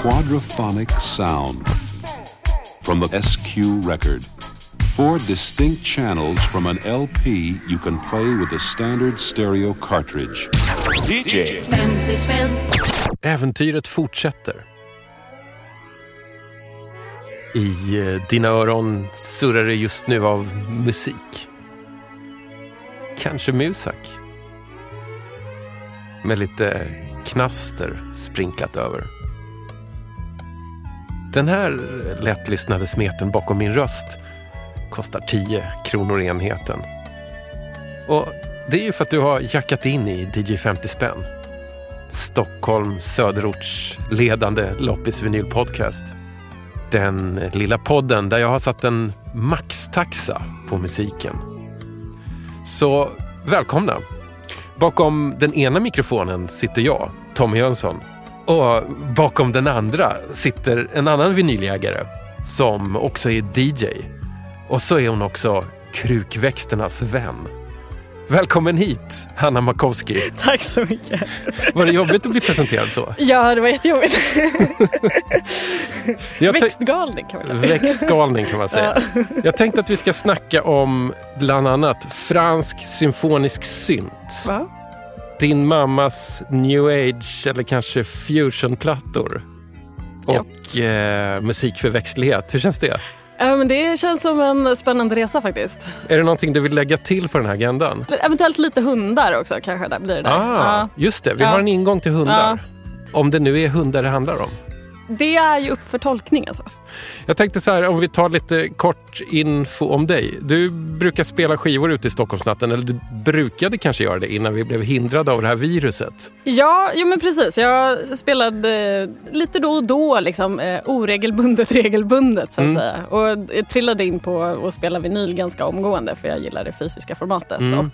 quadraphonic sound from the SQ record. Four distinct channels from an LP you can play with a standard stereo cartridge. DJ. 50 spänn, Äventyret fortsätter. I eh, dina öron surrar det just nu av musik. Kanske musak. Med lite knaster sprinklat över. Den här lättlyssnade smeten bakom min röst kostar 10 kronor enheten. Och det är ju för att du har jackat in i DJ 50 spänn. Stockholm söderorts ledande loppisvinylpodcast. Den lilla podden där jag har satt en maxtaxa på musiken. Så välkomna! Bakom den ena mikrofonen sitter jag, Tommy Jönsson. Och bakom den andra sitter en annan vinyljägare som också är DJ. Och så är hon också krukväxternas vän. Välkommen hit, Hanna Makowski. Tack så mycket. Var det jobbigt att bli presenterad så? Ja, det var jättejobbigt. Växtgalning kan man kalla. Växtgalning kan man säga. Jag tänkte att vi ska snacka om bland annat fransk symfonisk synt. Va? Din mammas new age eller kanske fusionplattor. Ja. Och eh, musik för växtlighet. Hur känns det? Ja, det känns som en spännande resa faktiskt. Är det någonting du vill lägga till på den här agendan? Eventuellt lite hundar också kanske där blir det där. Ah, Ja. just det. Vi Ja. har en ingång till hundar. Om det nu är hundar det handlar om. Det är ju upp för tolkning alltså. Jag tänkte så här, om vi tar lite kort info om dig. Du brukar spela skivor ute i Stockholmsnatten, eller du brukade kanske göra det innan vi blev hindrade av det här viruset. Ja, jo men precis. Jag spelade eh, lite då och då liksom, eh, oregelbundet, regelbundet så att Mm. säga. Och jag trillade in på att spela vinyl ganska omgående för jag gillar det fysiska formatet Mm. och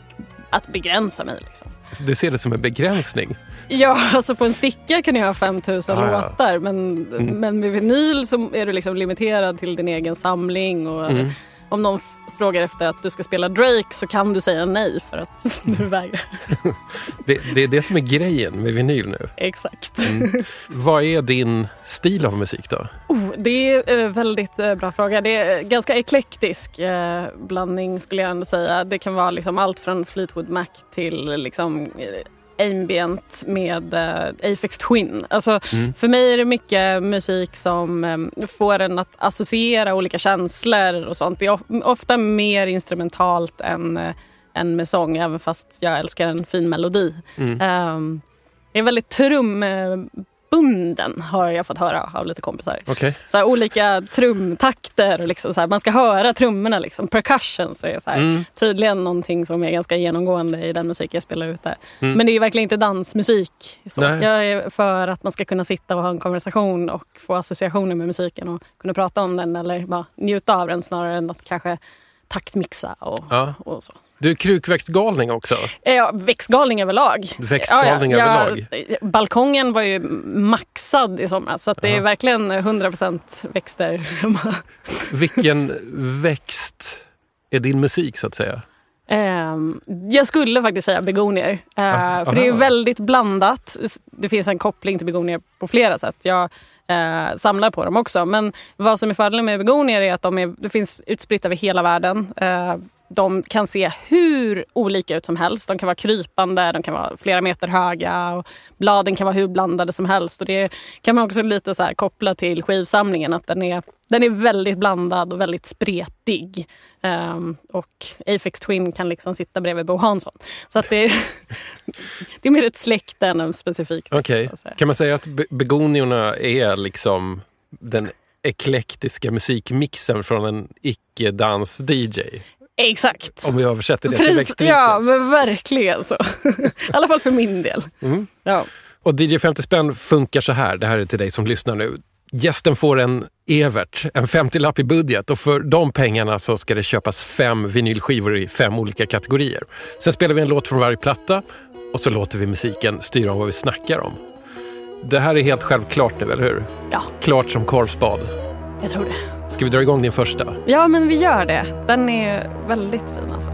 att begränsa mig. Liksom. Du ser det som en begränsning. Ja, alltså på en sticka kan jag ha 5000 Ah, ja. låtar men, Mm. men med vinyl så är du liksom limiterad till din egen samling. Och Mm. Om någon frågar efter att du ska spela Drake så kan du säga nej för att du vägrar. Det, det är det som är grejen med vinyl nu. Exakt. Vad är din stil av musik då? Oh, det är en väldigt eh, bra fråga. Det är ganska eklektisk eh, blandning skulle jag ändå säga. Det kan vara liksom allt från Fleetwood Mac till liksom, eh, ambient med eh, Aphex Twin. Alltså, Mm. För mig är det mycket musik som eh, får en att associera olika känslor och sånt. Det är of- ofta mer instrumentalt än, eh, än med sång, även fast jag älskar en fin melodi. Mm. Um, jag är väldigt trumbunden har jag fått höra av lite kompisar. Okej. Så här, olika trumtakter och liksom så här, man ska höra trummorna. Liksom. Percussions är så här, Mm. tydligen någonting som är ganska genomgående i den musik jag spelar ute. Mm. Men det är verkligen inte dansmusik. Så. Nej. Jag är för att man ska kunna sitta och ha en konversation och få associationer med musiken och kunna prata om den eller bara njuta av den snarare än att kanske taktmixa och, Ja. och så. Du är krukväxtgalning också. Eh, Ja, växtgalning överlag. Växtgalning Ja, ja, överlag. ja, balkongen var ju maxad i somras så det är verkligen 100% växter hemma. Vilken växt är din musik så att säga? Ehm, jag skulle faktiskt säga begonier. Eh, Ah, för det är väldigt blandat. Det finns en koppling till begonier på flera sätt. Jag eh, samlar på dem också. Men vad som är fördelen med begonier är att de är, det finns utspritt över hela världen. De kan se hur olika ut som helst. De kan vara krypande, de kan vara flera meter höga. Och bladen kan vara hur blandade som helst. Och det kan man också lite så koppla till skivsamlingen. Att den är, den är väldigt blandad och väldigt spretig. Ehm, och Aphex Twin kan liksom sitta bredvid Bo Hansson. Så att det, är, det är mer ett släkt än en specifik. Säga. Kan man säga att be- begoniorna är liksom den eklektiska musikmixen från en icke-dans-DJ? Exakt. Om vi översätter det till Precis, växtriket. ja, men verkligen så. I alla fall för min del. Mm. Ja. Och DJ 50 spänn funkar så här, det här är till dig som lyssnar nu. Gästen får en Evert, en 50-lapp i budget och för de pengarna så ska det köpas fem vinylskivor i fem olika kategorier. Sen spelar vi en låt från varje platta och så låter vi musiken styra om vad vi snackar om. Det här är helt självklart nu, eller hur? ja, Klart som korvspad. jag tror det. Ska vi dra igång din första? Ja, men vi gör det. Den är väldigt fin alltså.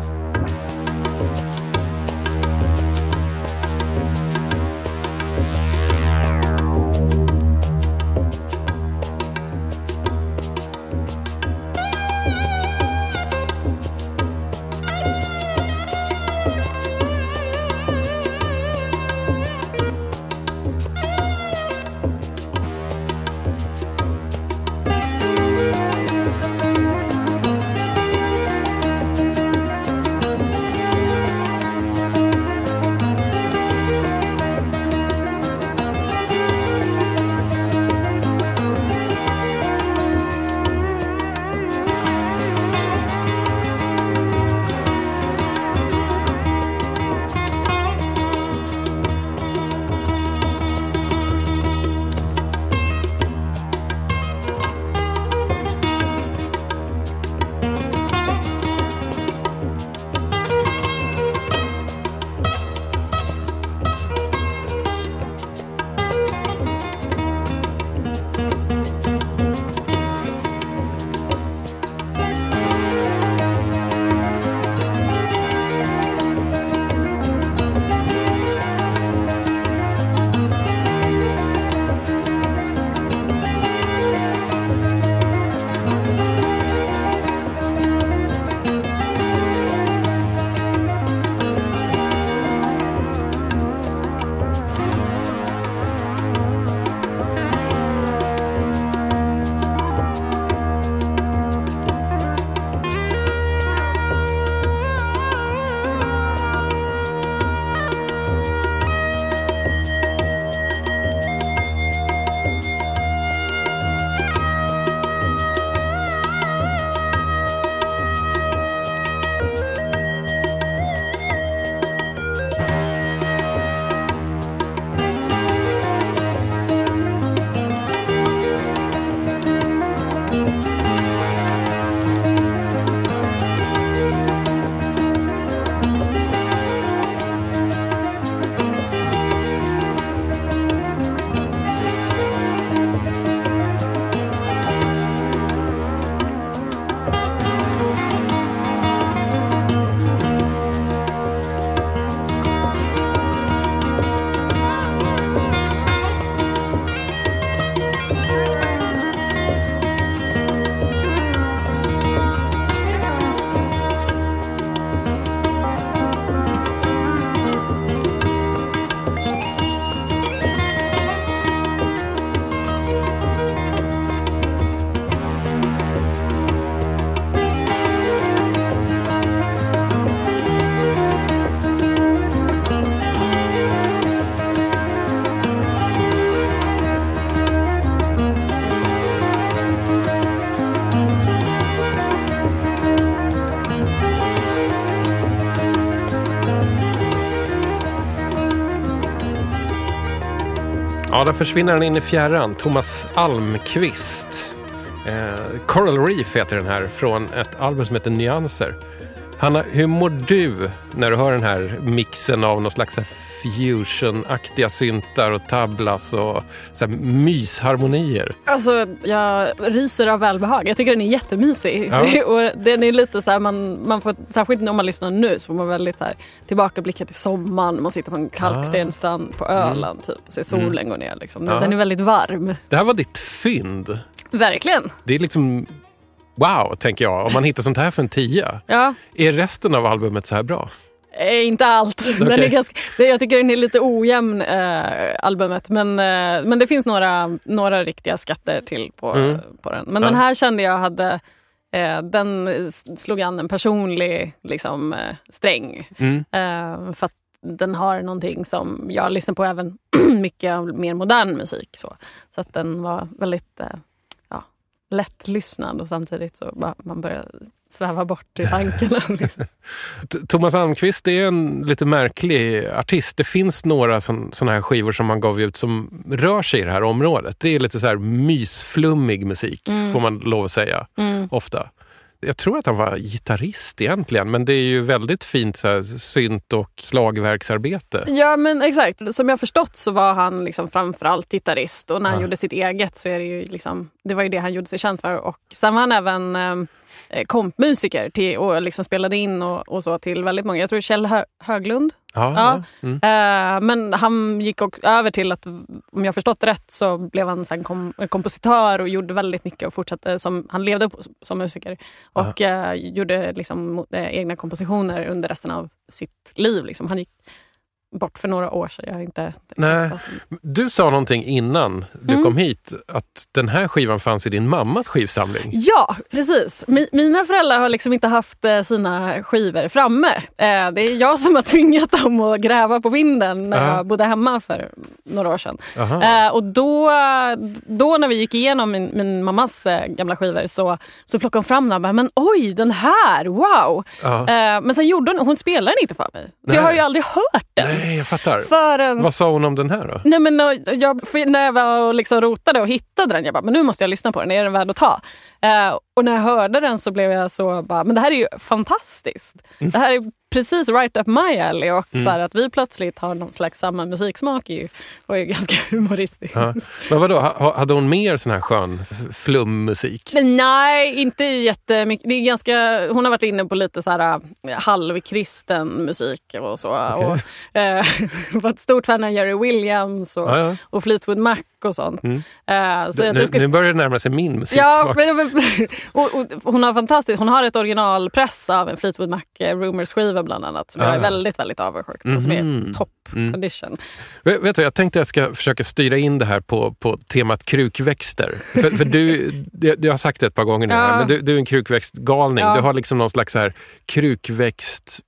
Där försvinner han in i fjärran. Thomas Almqvist. Eh, Coral Reef heter den här från ett album som heter Nyanser. Hanna, hur mår du när du hör den här mixen av någon slags fusion-aktiga syntar och tablas och så här mysharmonier? Alltså, jag ryser av välbehag. Jag tycker den är jättemysig. Ja. och den är lite så här, man, man får, särskilt om man lyssnar nu så får man väldigt så här, tillbakablickar till sommaren. Man sitter på en kalkstenstrand på Öland typ, och ser solen gå ner. Liksom. Ja. Den är väldigt varm. Det här var ditt fynd. Verkligen. Det är liksom wow, tänker jag. Om man hittar sånt här för en tia. Ja. Är resten av albumet så här bra? Eh, inte allt. Den Okej. är ganska, jag tycker den är lite ojämn, eh, albumet. Men, eh, men det finns några, några riktiga skatter till på, Mm. på den. Men Ja. den här kände jag hade eh, den slog an en personlig liksom, eh, sträng. Mm. Eh, för att den har någonting som jag lyssnar på även mycket mer modern musik. Så, så att den var väldigt lättlyssnad och samtidigt så bara, man börjar sväva bort i tankarna. Liksom. Thomas Almqvist är en lite märklig artist. Det finns några sådana här skivor som man gav ut som rör sig i det här området. Det är lite så här mysflummig musik, får man lov att säga, Mm. ofta. Jag tror att han var gitarrist egentligen, men det är ju väldigt fint så här, synt och slagverksarbete. Ja men exakt, som jag förstått så var han liksom framförallt gitarrist och när han Ja. gjorde sitt eget så är det ju liksom, det var ju det han gjorde sig känd för. Och sen var han även eh, kompmusiker till, och liksom spelade in och, och så till väldigt många. Jag tror Kjell Hö- Höglund. Ja, Ja. Mm. Eh, men han gick också över till att, om jag förstått rätt, så blev han sen kom, kompositör och gjorde väldigt mycket och fortsatte som, han levde som musiker. Och eh, gjorde liksom eh, egna kompositioner under resten av sitt liv. Liksom. Han gick bort för några år sedan. Jag har inte Nej. Du sa någonting innan du Mm. kom hit, att den här skivan fanns i din mammas skivsamling. Ja, precis. Mi- mina föräldrar har liksom inte haft eh, sina skivor framme. Eh, det är jag som har tvingat dem att gräva på vinden när Ja. jag bodde hemma för några år sedan. Aha. Eh, och då, då när vi gick igenom min, min mammas gamla skivor så, så plockade hon fram den och men oj den här, wow! Eh, men sen gjorde hon, hon spelade den inte för mig. Så Nej. jag har ju aldrig hört den. Nej, jag fattar. Förrän Vad sa hon om den här då? Nej, men och jag, när jag var och liksom rotade och hittade den, jag bara, men nu måste jag lyssna på den, är den värd att ta? Eh, och när jag hörde den så blev jag så bara, men det här är ju fantastiskt. Det här är precis right up my alley och så här, att vi plötsligt har någon slags samma musiksmak är ju, var ju ganska humoristiskt. Ja. Men vadå, ha- hade hon mer sån här skön flummusik? Men nej, inte jättemycket. Det är ganska, hon har varit inne på lite så här äh, halvkristen musik och så. Okej. Och, eh, var ett stort fan av Jerry Williams och, Ja, ja. och Fleetwood Mac och sånt. Mm. Eh, så jag, nu, skulle, nu börjar det närma sig min Ja, musiksmak. men, och, och, hon har fantastiskt, hon har ett originalpress av en Fleetwood Mac eh, Bland annat som jag Ah. är väldigt, väldigt avundsjuk på. Som Mhm. är top Mm. condition. Vet, vet du, jag tänkte jag ska försöka styra in det här på, på temat krukväxter. För, för du, jag har sagt det ett par gånger nu, Ja. här, men du, du är en krukväxtgalning. Ja. Du har liksom någon slags så här krukväxtgrupp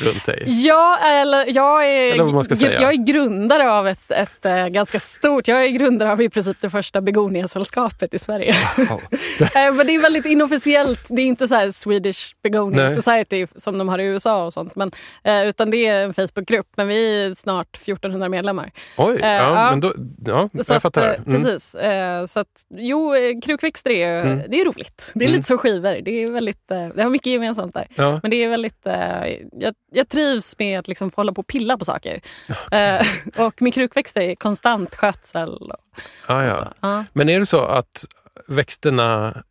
runt dig. Ja, eller jag är, Eller vad man ska säga. jag är grundare av ett, ett eh, ganska stort, jag är grundare av i princip det första begoniasällskapet i Sverige. Ja. Eh, Men det är väldigt inofficiellt, det är inte så här Swedish Begonia Nej. Society som de har i USA och sånt. Men, eh, utan det är en Facebookgrupp, men vi är snart 1400 medlemmar. Oj, ja, ja. men då, ja, Så jag att, fattar. eh, Mm. Precis. Så att, jo, krukväxter är, Mm. det är roligt. Det är Mm. lite som skivor. Det, är väldigt, det har mycket gemensamt där. Ja. Men det är väldigt, jag, jag trivs med att liksom få hålla på och pilla på saker. Eh, och med krukväxter är konstant skötsel. Och, Ah, och ja. så. Ja. Men är det så att växterna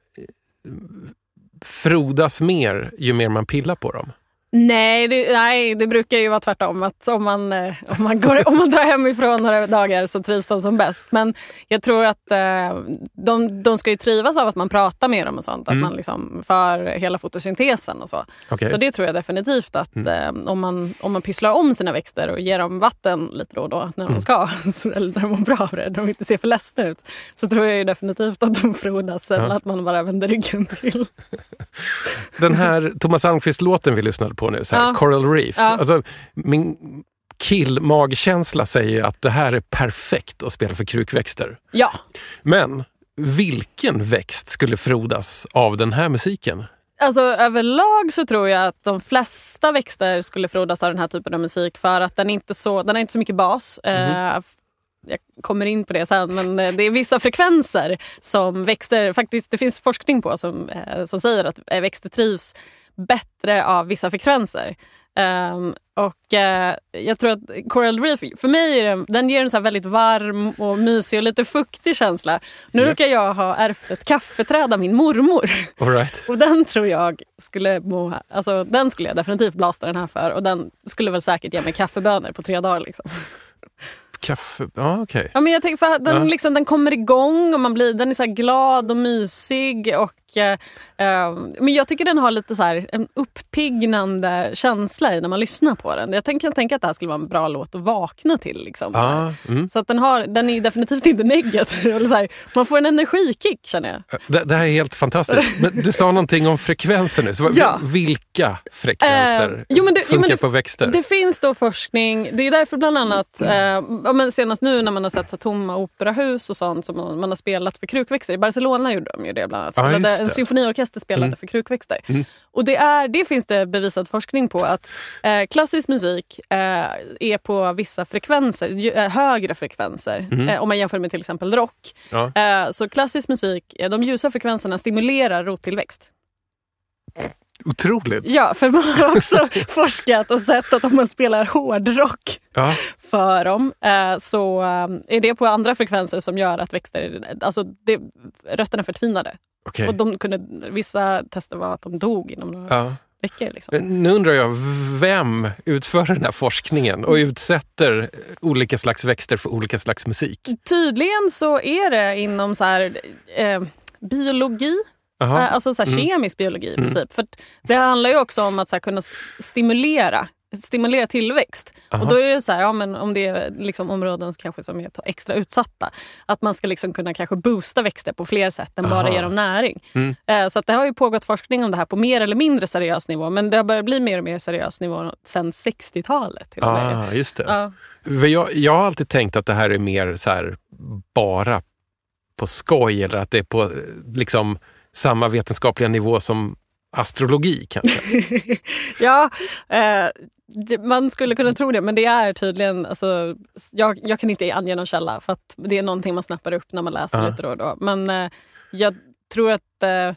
frodas mer ju mer man pillar på dem? Nej, det, nej, det brukar ju vara tvärtom. Att om, man, eh, om, man går, om man drar hemifrån några dagar så trivs de som bäst. Men jag tror att eh, de, de ska ju trivas av att man pratar med dem och sånt. Att Mm. man liksom för hela fotosyntesen och så. Okej. Så det tror jag definitivt att eh, om, man, om man pysslar om sina växter och ger dem vatten lite då och då när Mm. de ska, eller när de mår bra av det, de inte ser för ledsna ut, så tror jag definitivt att de frodas än Ja. att man bara vänder ryggen till. Den här Thomas Almqvist-låten vi lyssnade på nu, så här, Ja. Coral Reef. Ja. Alltså, min kill-magkänsla säger att det här är perfekt att spela för krukväxter. Ja, Men vilken växt skulle frodas av den här musiken? Alltså överlag så tror jag att de flesta växter skulle frodas av den här typen av musik för att den är inte så, den har inte så mycket bas. Mhm. Eh, f- jag kommer in på det sen, men eh, det är vissa frekvenser som växter, faktiskt det finns forskning på som, eh, som säger att växter trivs bättre av vissa frekvenser. Um, och uh, jag tror att Coral Reef, för mig den, den ger en så väldigt varm och mysig och lite fuktig känsla. Nu Ja. råkar jag ha ärvt ett kaffeträd av min mormor. All right. Och den tror jag skulle må, alltså den skulle jag definitivt blasta den här för och den skulle väl säkert ge mig kaffebönor på tre dagar. Liksom. Kaffe, ja okej. Ja, men jag tänker för att den, Ja. liksom, den kommer igång och man blir, den är så glad och mysig. Och, eh, eh, men jag tycker den har lite så här, en upppignande känsla i när man lyssnar på den. Jag tänker, tänker att det här skulle vara en bra låt att vakna till. Liksom, så här. Ja, mm. Så att den, har, den är definitivt inte negativ. Så här, man får en energikick känner jag. det, det här är helt fantastiskt. Men du sa någonting om frekvenser nu. Så, Ja. Vilka frekvenser Eh, jo, det- jo, funkar men det- på växter? Det finns då forskning, det är därför bland annat, eh, men senast nu när man har sett så tomma operahus och sånt som man, man har spelat för krukväxter. I Barcelona gjorde de ju det bland annat. Spelade, just en symfoniorkester spelade Mm. för krukväxter. Och det, är, det finns det bevisad forskning på att eh, klassisk musik eh, är på vissa frekvenser, ju, eh, högre frekvenser. Eh, om man jämför med till exempel rock. Ja. Eh, så klassisk musik, de ljusa frekvenserna stimulerar rottillväxt. Otroligt. Ja, för man har också forskat och sett att om man spelar hårdrock Ja. för dem eh, så eh, är det på andra frekvenser som gör att växter, alltså det, rötterna förtvinade. okej. Och de kunde, vissa tester var att de dog inom några Ja. veckor. Liksom. Nu undrar jag, vem utför den här forskningen och utsätter olika slags växter för olika slags musik? Tydligen så är det inom så här, eh, biologi, Jaha. eh, alltså så här kemisk biologi i princip. För att det handlar ju också om att så här, kunna stimulera stimulera tillväxt. Aha. Och då är det så här, ja, men om det är liksom områden kanske som är extra utsatta, att man ska liksom kunna kanske boosta växter på fler sätt än bara Aha. ge dem näring. Mm. Eh, Så att det har ju pågått forskning om det här på mer eller mindre seriös nivå, men det har börjat bli mer och mer seriös nivå sen 60-talet. Till och med. Ah, just det. Ja. För Jag, jag har alltid tänkt att det här är mer så här bara på skoj eller att det är på eh, liksom samma vetenskapliga nivå som astrologi kanske. ja, eh, man skulle kunna tro det, men det är tydligen... Alltså, jag, jag kan inte ange någon källa, för att det är någonting man snappar upp när man läser Ja. lite då och då. Men eh, jag tror att eh,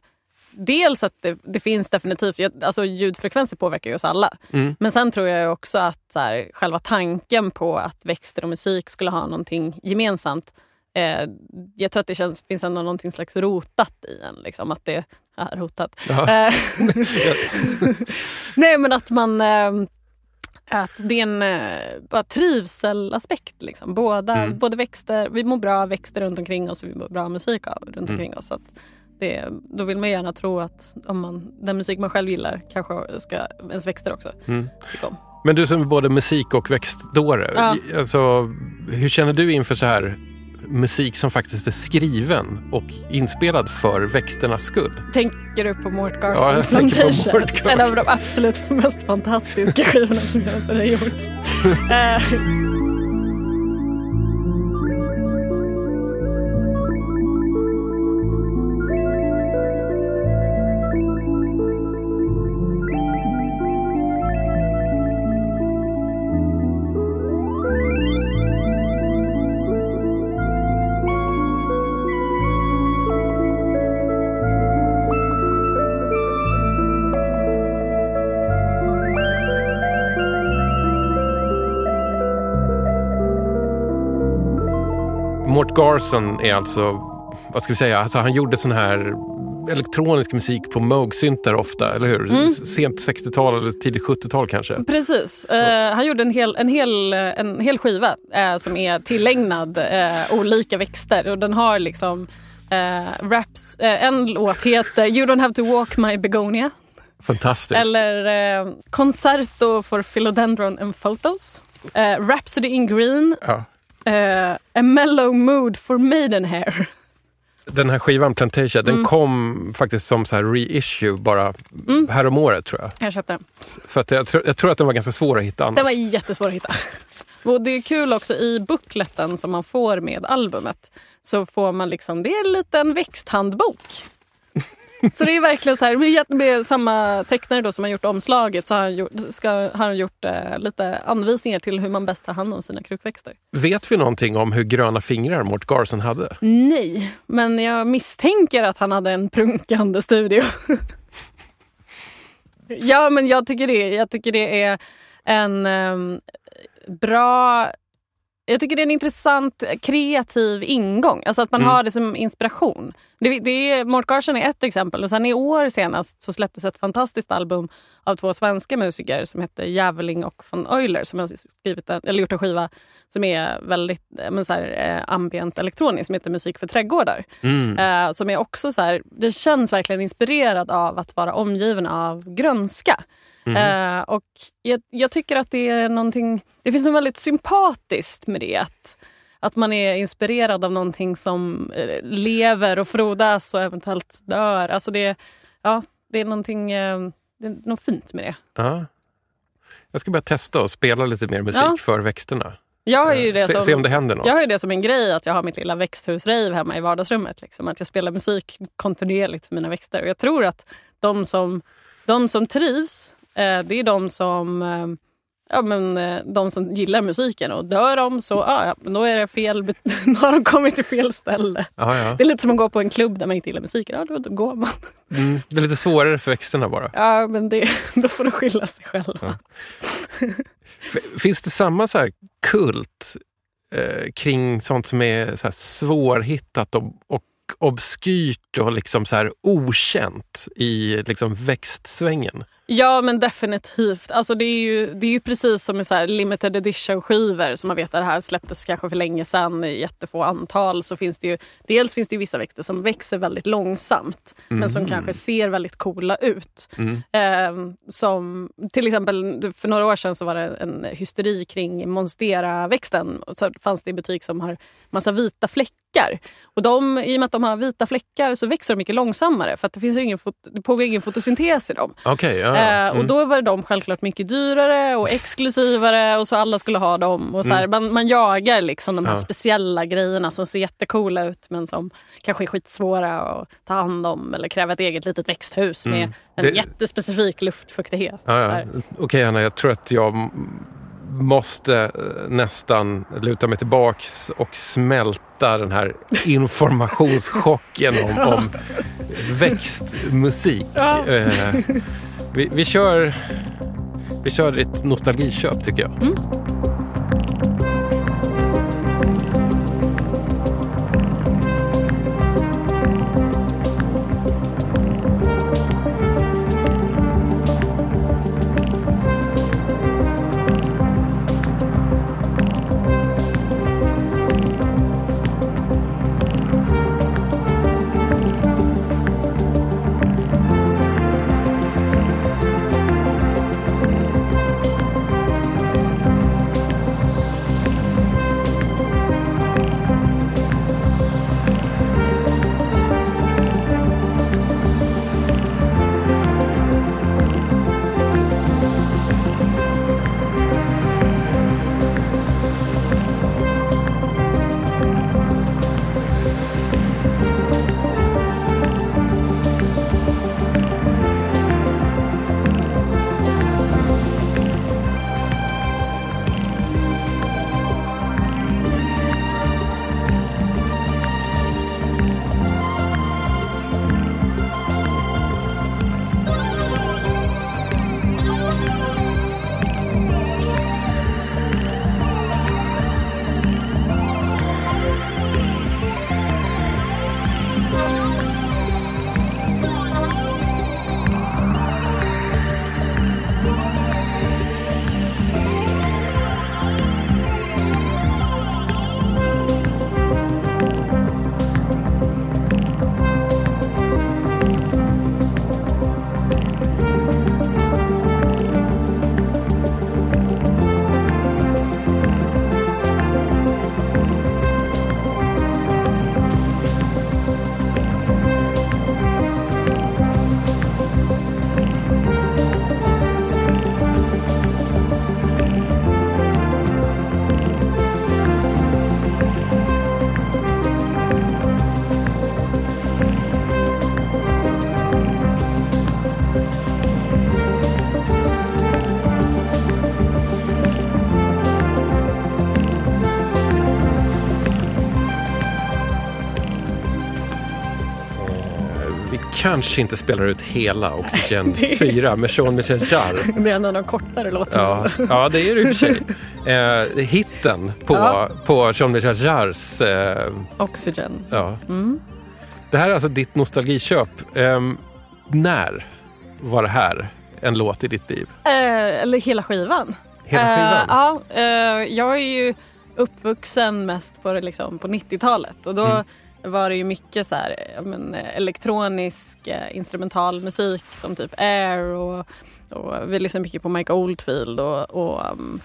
dels att det, det finns definitivt... Alltså, ljudfrekvenser påverkar ju oss alla. Mm. Men sen tror jag också att så här, själva tanken på att växter och musik skulle ha någonting gemensamt eh, jag tror att det känns, finns ändå någonting slags rotat i en. Liksom, att det är rotat. Eh, Nej men att man eh, att det är en eh, trivselaspekt. Liksom. Båda, Mm. Både växter, vi mår bra av växter runt omkring oss och vi mår bra av musik av runt Mm. omkring oss. Så det, då vill man gärna tro att om man, den musik man själv gillar kanske ska ens växter också Mm. tycka om. Men du som är både musik och växtdåre, Ja. alltså, hur känner du inför så här musik som faktiskt är skriven och inspelad för växternas skull? Tänker du på Mort Ja, jag på Plantation? Mort en av de absolut mest fantastiska skivorna som någonsin har gjorts. Garson är alltså, vad ska vi säga, alltså han gjorde sån här elektronisk musik på Moog-syntar ofta, eller hur? Mm. Sent 60-tal eller tidigt 70-tal kanske. Precis. Eh, han gjorde en hel, en hel, en hel skiva eh, som är tillägnad eh, olika växter. Och den har liksom eh, raps. Eh, en låt heter You don't have to walk my begonia. Fantastiskt. Eller eh, Concerto for Philodendron and Photos. Eh, Rhapsody in Green. Ja. Eh, a Mellow Mood for Maidenhair. Den här skivan Plantation, Mm. den kom faktiskt som så här reissue bara mm. året tror jag. Jag köpte den. För att jag, tror- jag tror att den var ganska svår att hitta annars. Den var jättesvår att hitta. Och det är kul också i bookleten som man får med albumet så får man liksom, det är en liten växthandbok. Så det är verkligen så här, med, med samma tecknare då som har gjort omslaget så har han gjort, ska, har han gjort eh, lite anvisningar till hur man bäst tar hand om sina krukväxter. Vet vi någonting om hur gröna fingrar Mort Garson hade? Nej, men jag misstänker att han hade en prunkande studio. ja, men jag tycker det, jag tycker det är en um, bra jag tycker det är en intressant kreativ ingång. Alltså att man mm. har det som inspiration. Det, det är, Mort Garson är ett exempel och sen i år senast så släpptes ett fantastiskt album av två svenska musiker som heter Jävling och von Euler som har skrivit en, eller gjort en skiva som är väldigt men så här, eh, ambient elektronisk som heter Musik för trädgårdar. Mm. Eh, som är också så här, det känns verkligen inspirerad av att vara omgiven av grönska. Mm. Uh, och jag, jag, tycker att det är någonting, det finns något väldigt sympatiskt med det. Att, att man är inspirerad av någonting som uh, lever och frodas och eventuellt dör. Alltså det, ja, det är någonting uh, det är något fint med det. Ja. Jag ska börja testa och spela lite mer musik ja. för växterna. Jag har ju det se, som, se om det händer något. Jag har ju det som en grej att jag har mitt lilla växthusrave hemma i vardagsrummet. Liksom. Att jag spelar musik kontinuerligt för mina växter. Och jag tror att de som, de som trivs Eh, det är de som eh, ja, men, eh, de som gillar musiken och dör de så ja, då är det fel, då har de kommit till fel ställe. Ja, ja. Det är lite som att gå på en klubb där man inte gillar musiken. Ja, då, då går man. Mm, det är lite svårare för växterna bara. Ja, men det, då får de skylla sig själva. Finns det samma så här kult eh, kring sånt som är så svårhittat och, och obskyrt och liksom så här okänt i liksom växtsvängen? Ja men definitivt. Alltså, det, är ju, det är ju precis som med så limited edition skivor som man vet att det här släpptes kanske för länge sedan i jättefå antal. Så finns det ju, dels finns det ju vissa växter som växer väldigt långsamt mm. men som mm. kanske ser väldigt coola ut. Mm. Eh, som till exempel för några år sedan så var det en hysteri kring monstera-växten. Så fanns det i butik som har massa vita fläckar. Och de, I och med att de har vita fläckar så växer de mycket långsammare för att det, finns ingen det pågår ingen fotosyntes i dem. Okay, ja. Mm. och då var de självklart mycket dyrare och exklusivare och så alla skulle ha dem. Och så här, mm. man, man jagar liksom de här speciella grejerna som ser jättecoola ut men som kanske är skitsvåra att ta hand om eller kräver ett eget litet växthus med mm. en det... jättespecifik luftfuktighet. Okej okay, Anna, jag tror att jag måste eh, nästan luta mig tillbaks och smälta den här informationschocken om, om växtmusik. Ja. Vi, vi, kör, vi kör ett nostalgiköp tycker jag. Mm. Kanske inte spelar ut hela Oxygen 4 med Jean-Michel Jarre. Det är en av de kortare låtarna. Ja, ja, det är det i och för sig. Eh, hitten på, Ja. på Jean-Michel Jarres... Eh, Oxygen. ja. Mm. Det här är alltså ditt nostalgiköp. Ehm, när var det här en låt i ditt liv? Eh, eller hela skivan. Hela skivan? Eh, ja, eh, jag är ju uppvuxen mest på, det, liksom, på 90-talet och då Mm. Var det ju mycket så här, men, eh, elektronisk eh, instrumental musik som typ Air och, och vi lyssnade mycket på Mike Oldfield och, och, um,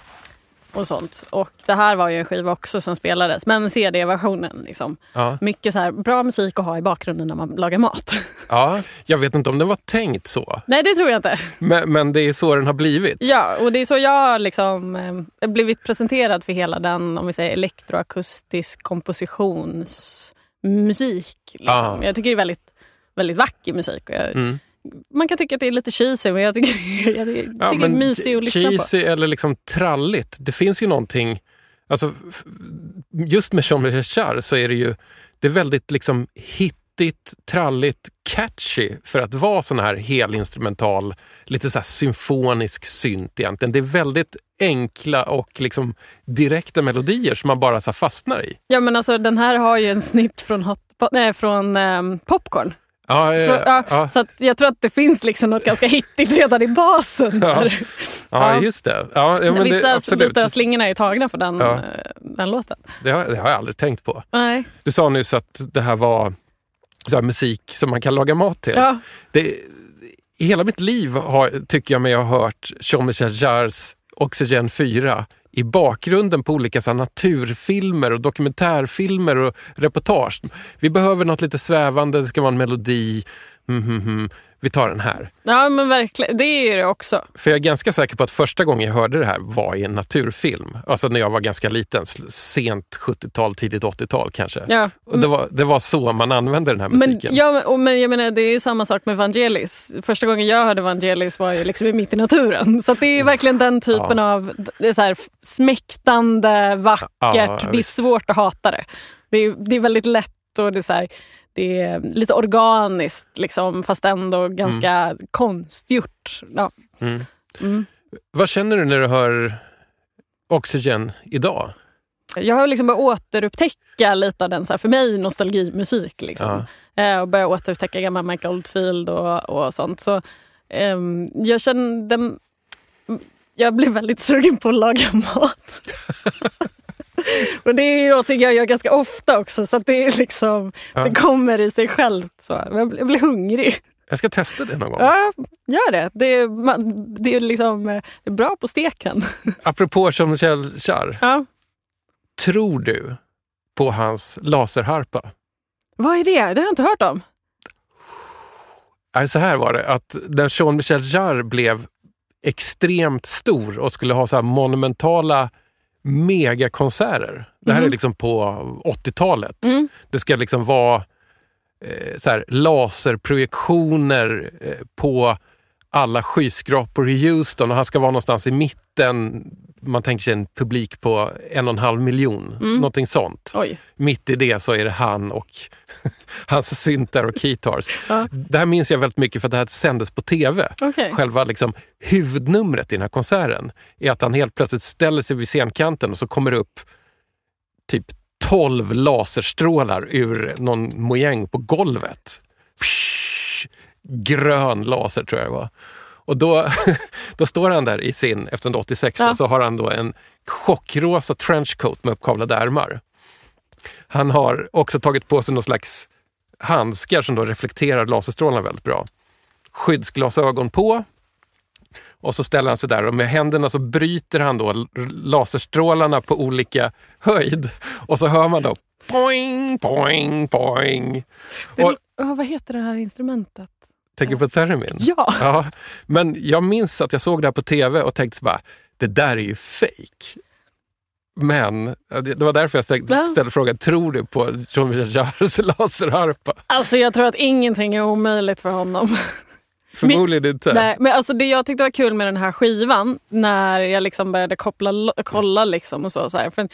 och sånt. Och det här var ju en skiva också som spelades, men CD-versionen. Liksom. Ja. Mycket så här, bra musik att ha i bakgrunden när man lagar mat. ja, jag vet inte om det var tänkt så. Nej, det tror jag inte. Men, men det är så den har blivit. Ja, och det är så jag har liksom, eh, blivit presenterad för hela den om vi säger elektroakustisk kompositionsmusik. Liksom. Ah. Jag tycker det är väldigt, väldigt vacker musik. Jag, Mm. Man kan tycka att det är lite cheesy men jag tycker, jag tycker Ja, det är mysigt att lyssna på. cheesy eller liksom tralligt. Det finns ju någonting... Alltså, just med Jean-Michel Jarre så är det ju det är väldigt liksom hittigt, tralligt, catchy för att vara sån här helinstrumental, lite så symfonisk synt egentligen. Det är väldigt enkla och liksom direkta melodier som man bara så fastnar i. Ja men alltså den här har ju en snitt från, hot, nej, från ehm, Popcorn. Ja, Från, ja, ja, Så jag tror att det finns liksom något ganska hittigt redan i basen. Ja, Där. ja, ja. just det. Ja, ja, men Vissa det, absolut. bitar slingorna är tagna för den, Ja. eh, den låten. Det har, det har jag aldrig tänkt på. Nej. Du sa nyss att det här var så här musik som man kan laga mat till. Ja. Det, I hela mitt liv har, tycker jag mig ha hört Jean-Michel Jarres Oxygen 4 i bakgrunden på olika så här, naturfilmer och dokumentärfilmer och reportage. Vi behöver något lite svävande, det ska vara en melodi. Mm, mm, mm. Vi tar den här. ja men verkligen, det är det också. För jag är ganska säker på att första gången jag hörde det här var i en naturfilm. Alltså när jag var ganska liten, sent 70-tal, tidigt 80-tal kanske. Ja. Och det, var, det var så man använde den här Men, musiken. ja, men- och, men jag menar, det är ju samma sak med Vangelis. Första gången jag hörde Vangelis var ju liksom i mitt i naturen. Så det är ju verkligen den typen Ja. av det är så här, smäktande, vackert. Ja, det är visst. svårt att hata det. Det är, det är väldigt lätt och det är, så här, det är lite organiskt liksom, fast ändå ganska konstgjort. Ja. Mm. Mm. Vad känner du när du hör Oxygen idag? Jag har liksom börjat återupptäcka lite av den, så här, för mig, nostalgimusik. Liksom. Eh, och börjat återupptäcka gamla Mike Oldfield och, och sånt. Så, ehm, jag kände... Jag blev väldigt sugen på att laga mat. och det är någonting jag gör ganska ofta också, så det, är liksom, Ja. det kommer i sig självt. Så. Jag blir, jag blir hungrig. Jag ska testa det någon gång. Ja, gör det. Det är, man, det är, liksom, eh, det är bra på steken. Apropå Jean-Michel Jarre, Ja. tror du på hans laserharpa? Vad är det? Det har jag inte hört om. Nej, så här var det, att när Jean-Michel Jarre blev extremt stor och skulle ha så monumentala megakonserter. Det här är Mhm. liksom på 80-talet. Mm. Det ska liksom vara eh, så här, laserprojektioner eh, på alla skyskrapor i Houston och han ska vara någonstans i mitten. Man tänker sig en publik på en och en halv miljon, Mm. någonting sånt. Oj. Mitt i det så är det han och hans syntar och keytars. Ja. Det här minns jag väldigt mycket för det här sändes på tv. Okej. Själva liksom, huvudnumret i den här konserten är att han helt plötsligt ställer sig vid scenkanten och så kommer det upp typ 12 laserstrålar ur någon mojäng på golvet. Psh, grön laser tror jag det var. Och då, då står han där i sin, eftersom det är 86, Ja. då, så har han då en chockrosa trenchcoat med uppkavlade ärmar. Han har också tagit på sig någon slags handskar som då reflekterar laserstrålarna väldigt bra. Skyddsglasögon på. Och så ställer han sig där och med händerna så bryter han då laserstrålarna på olika höjd. Och så hör man då poing, poing, poing. Det, Och, vad heter det här instrumentet? Tänker på termin? Ja! Ja, men jag minns att jag såg det här på tv och tänkte bara, det där är ju fake. Men det var därför jag ställde, Va? frågan, tror du på Jean-Michel Jarres laserharpa? Alltså jag tror att ingenting är omöjligt för honom. Förmodligen inte. Nej, men alltså det jag tyckte var kul med den här skivan, när jag liksom började koppla, kolla liksom och så. så här, för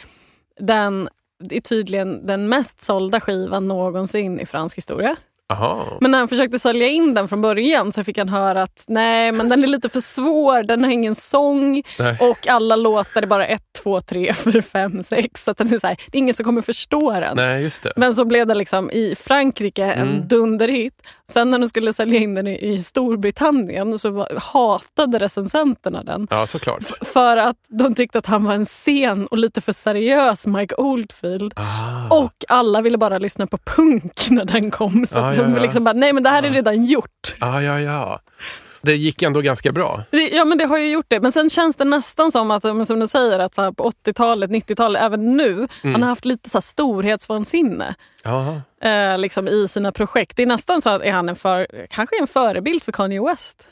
den är tydligen den mest sålda skivan någonsin i fransk historia. Aha. Men när han försökte sälja in den från början så fick han höra att nej, men den är lite för svår, den har ingen sång Nej. och alla låtar är bara ett, två, tre, fyra, fem, sex. Så att den är så här, det är ingen som kommer förstå den. Nej, just det. Men så blev det liksom i Frankrike en Mm. dunderhit. Sen när de skulle sälja in den i, Storbritannien så hatade recensenterna den. Ja, såklart. För att de tyckte att han var en sen och lite för seriös Mike Oldfield. Ah. Och alla ville bara lyssna på punk när den kom. Så ja, de liksom bara, nej men det här är redan gjort. Ah, ja, ja. Det gick ändå ganska bra. Ja men det har ju gjort det. Men sen känns det nästan som att, som du säger, att så på 80-talet, 90-talet, även nu, Mm. han har haft lite så här storhetsvansinne. Eh, liksom i sina projekt. Det är nästan så att är han en för, kanske en förebild för Kanye West.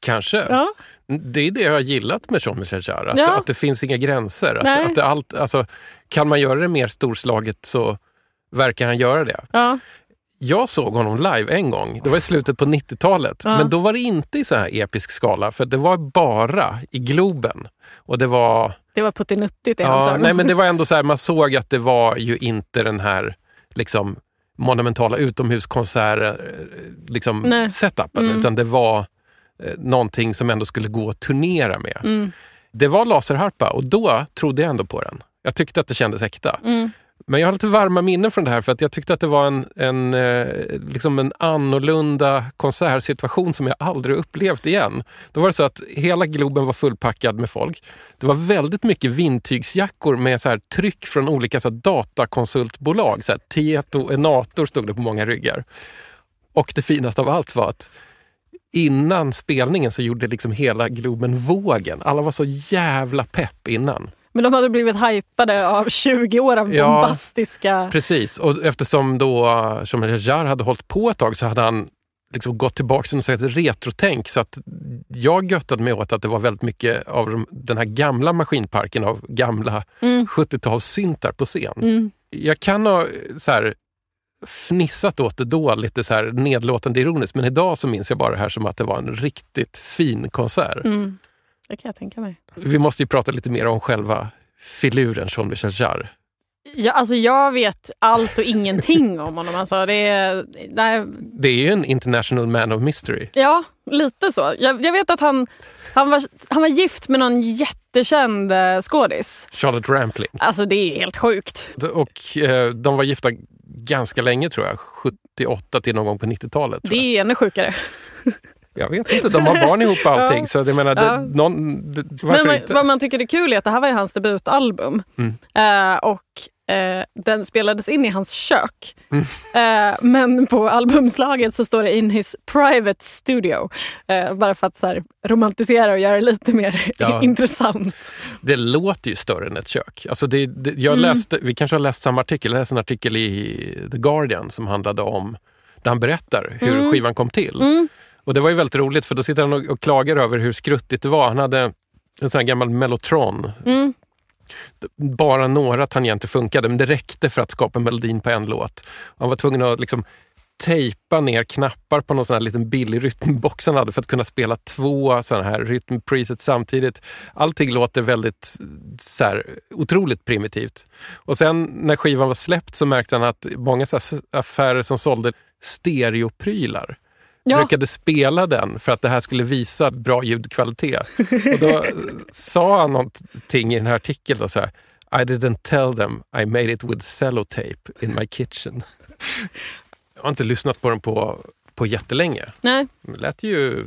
kanske. Ja. Det är det jag har gillat med Jean-Michel Jarre. Att, Ja. att det finns inga gränser. Att, att allt, alltså, kan man göra det mer storslaget så verkar han göra det. Ja. Jag såg honom live en gång. Det var i slutet på 90-talet. Ja. Men då var det inte i så här episk skala. För det var bara i Globen. Och det var... Det var puttinuttigt i hans Ja, ögon. nej, men det var ändå så här, man såg att det var ju inte den här liksom, monumentala utomhuskonsert liksom, Nej. setupen. Mm. Utan det var eh, någonting som ändå skulle gå att turnera med. Mm. Det var laserharpa och då trodde jag ändå på den. Jag tyckte att det kändes äkta. Mm. Men jag har lite varma minnen från det här för att jag tyckte att det var en, en, eh, liksom en annorlunda konsertsituation som jag aldrig upplevt igen. Då var det så att hela Globen var fullpackad med folk. Det var väldigt mycket vindtygsjackor med så här tryck från olika så här datakonsultbolag. Så här Tieto eh, Enator stod det på många ryggar. Och det finaste av allt var att innan spelningen så gjorde liksom hela Globen vågen. Alla var så jävla pepp innan. Men de hade blivit hypade av 20 år av Ja. bombastiska... Precis, och eftersom då Jean-Michel Jarre hade hållit på ett tag så hade han liksom gått tillbaka till något slags retrotänk. Så att jag göttade mig åt att det var väldigt mycket av de- den här gamla maskinparken av gamla Mm. 70-talssyntar på scen. Mm. Jag kan ha så här, fnissat åt det då, lite så här nedlåtande ironiskt, men idag så minns jag bara det här som att det var en riktigt fin konsert. Mm. Det kan jag tänka mig. Vi måste ju prata lite mer om själva filuren Jean-Michel Jarre. Ja, alltså jag vet allt och ingenting om honom. Alltså det är, nej, Det är ju en international man of mystery. ja, lite så. Jag, jag vet att han, han, var, han var gift med någon jättekänd eh, skådis. Charlotte Rampling. Alltså det är helt sjukt. Och eh, de var gifta ganska länge tror jag. 78 till någon gång på 90-talet. tror Det är ännu sjukare. jag vet inte, de har barn ihop och allting. Ja. Så jag menar, Ja. det, någon, det, Men varför vad, man tycker är kul är att det här var ju hans debutalbum. Mm. Eh, och eh, den spelades in i hans kök. Mm. Eh, men på albumslaget så står det in his private studio. Eh, bara för att så här, romantisera och göra det lite mer Ja. intressant. Det låter ju större än ett kök. Alltså det, det, jag Mm. läste, vi kanske har läst samma artikel. Jag läste en artikel i The Guardian som handlade om där han berättar hur Mm. skivan kom till. Och det var ju väldigt roligt för då sitter han och, och klagar över hur skruttigt det var. Han hade en sån här gammal Mellotron Mm. bara några tangenter funkade, men det räckte för att skapa melodin på en låt. Han var tvungen att liksom tejpa ner knappar på någon sån här liten billig rytmbox han hade för att kunna spela två såna här rytmpresets samtidigt. Allting låter väldigt så här, otroligt primitivt. Och sen när skivan var släppt så märkte han att många så affärer som sålde stereoprylar Ja. brukade spela den för att det här skulle visa bra ljudkvalitet. Och då sa han någonting i den här artikeln då så här, I didn't tell them I made it with cellotape in my kitchen. Jag har inte lyssnat på den på, på jättelänge. Nej. Det lät ju,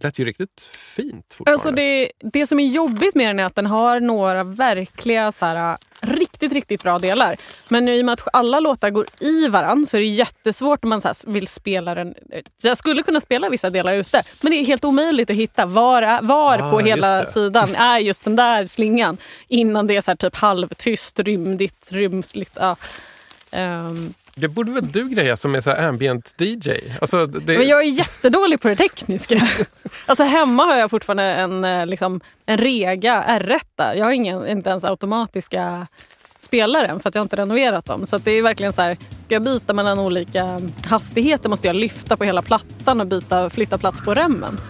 lät ju riktigt fint fortfarande. Alltså det, det som är jobbigt med den är att den har några verkliga så här, riktigt, riktigt bra delar. Men i och med att alla låtar går i varann så är det jättesvårt om man så här vill spela den. Jag skulle kunna spela vissa delar ute men det är helt omöjligt att hitta var, var Ah, på hela sidan är just den där slingan innan det är så här typ halvtyst, rymdigt, rymsligt. Ja. Ehm, Det borde väl du greja som är så här ambient DJ? Alltså, det, Men jag är jättedålig på det tekniska. Alltså hemma har jag fortfarande en, eh, liksom, en Rega R1. Jag har ingen, inte ens automatiska spelaren för att jag inte renoverat dem. Så det är verkligen så här, ska jag byta mellan olika hastigheter måste jag lyfta på hela plattan och byta, flytta plats på remmen.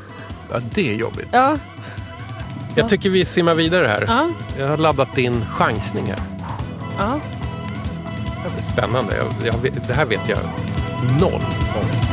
ja, det är jobbigt. Ja, Jag tycker vi simmar vidare här. ja, Jag har laddat din chansning här. ja. Spännande. Jag, jag, det här vet jag Noll. om.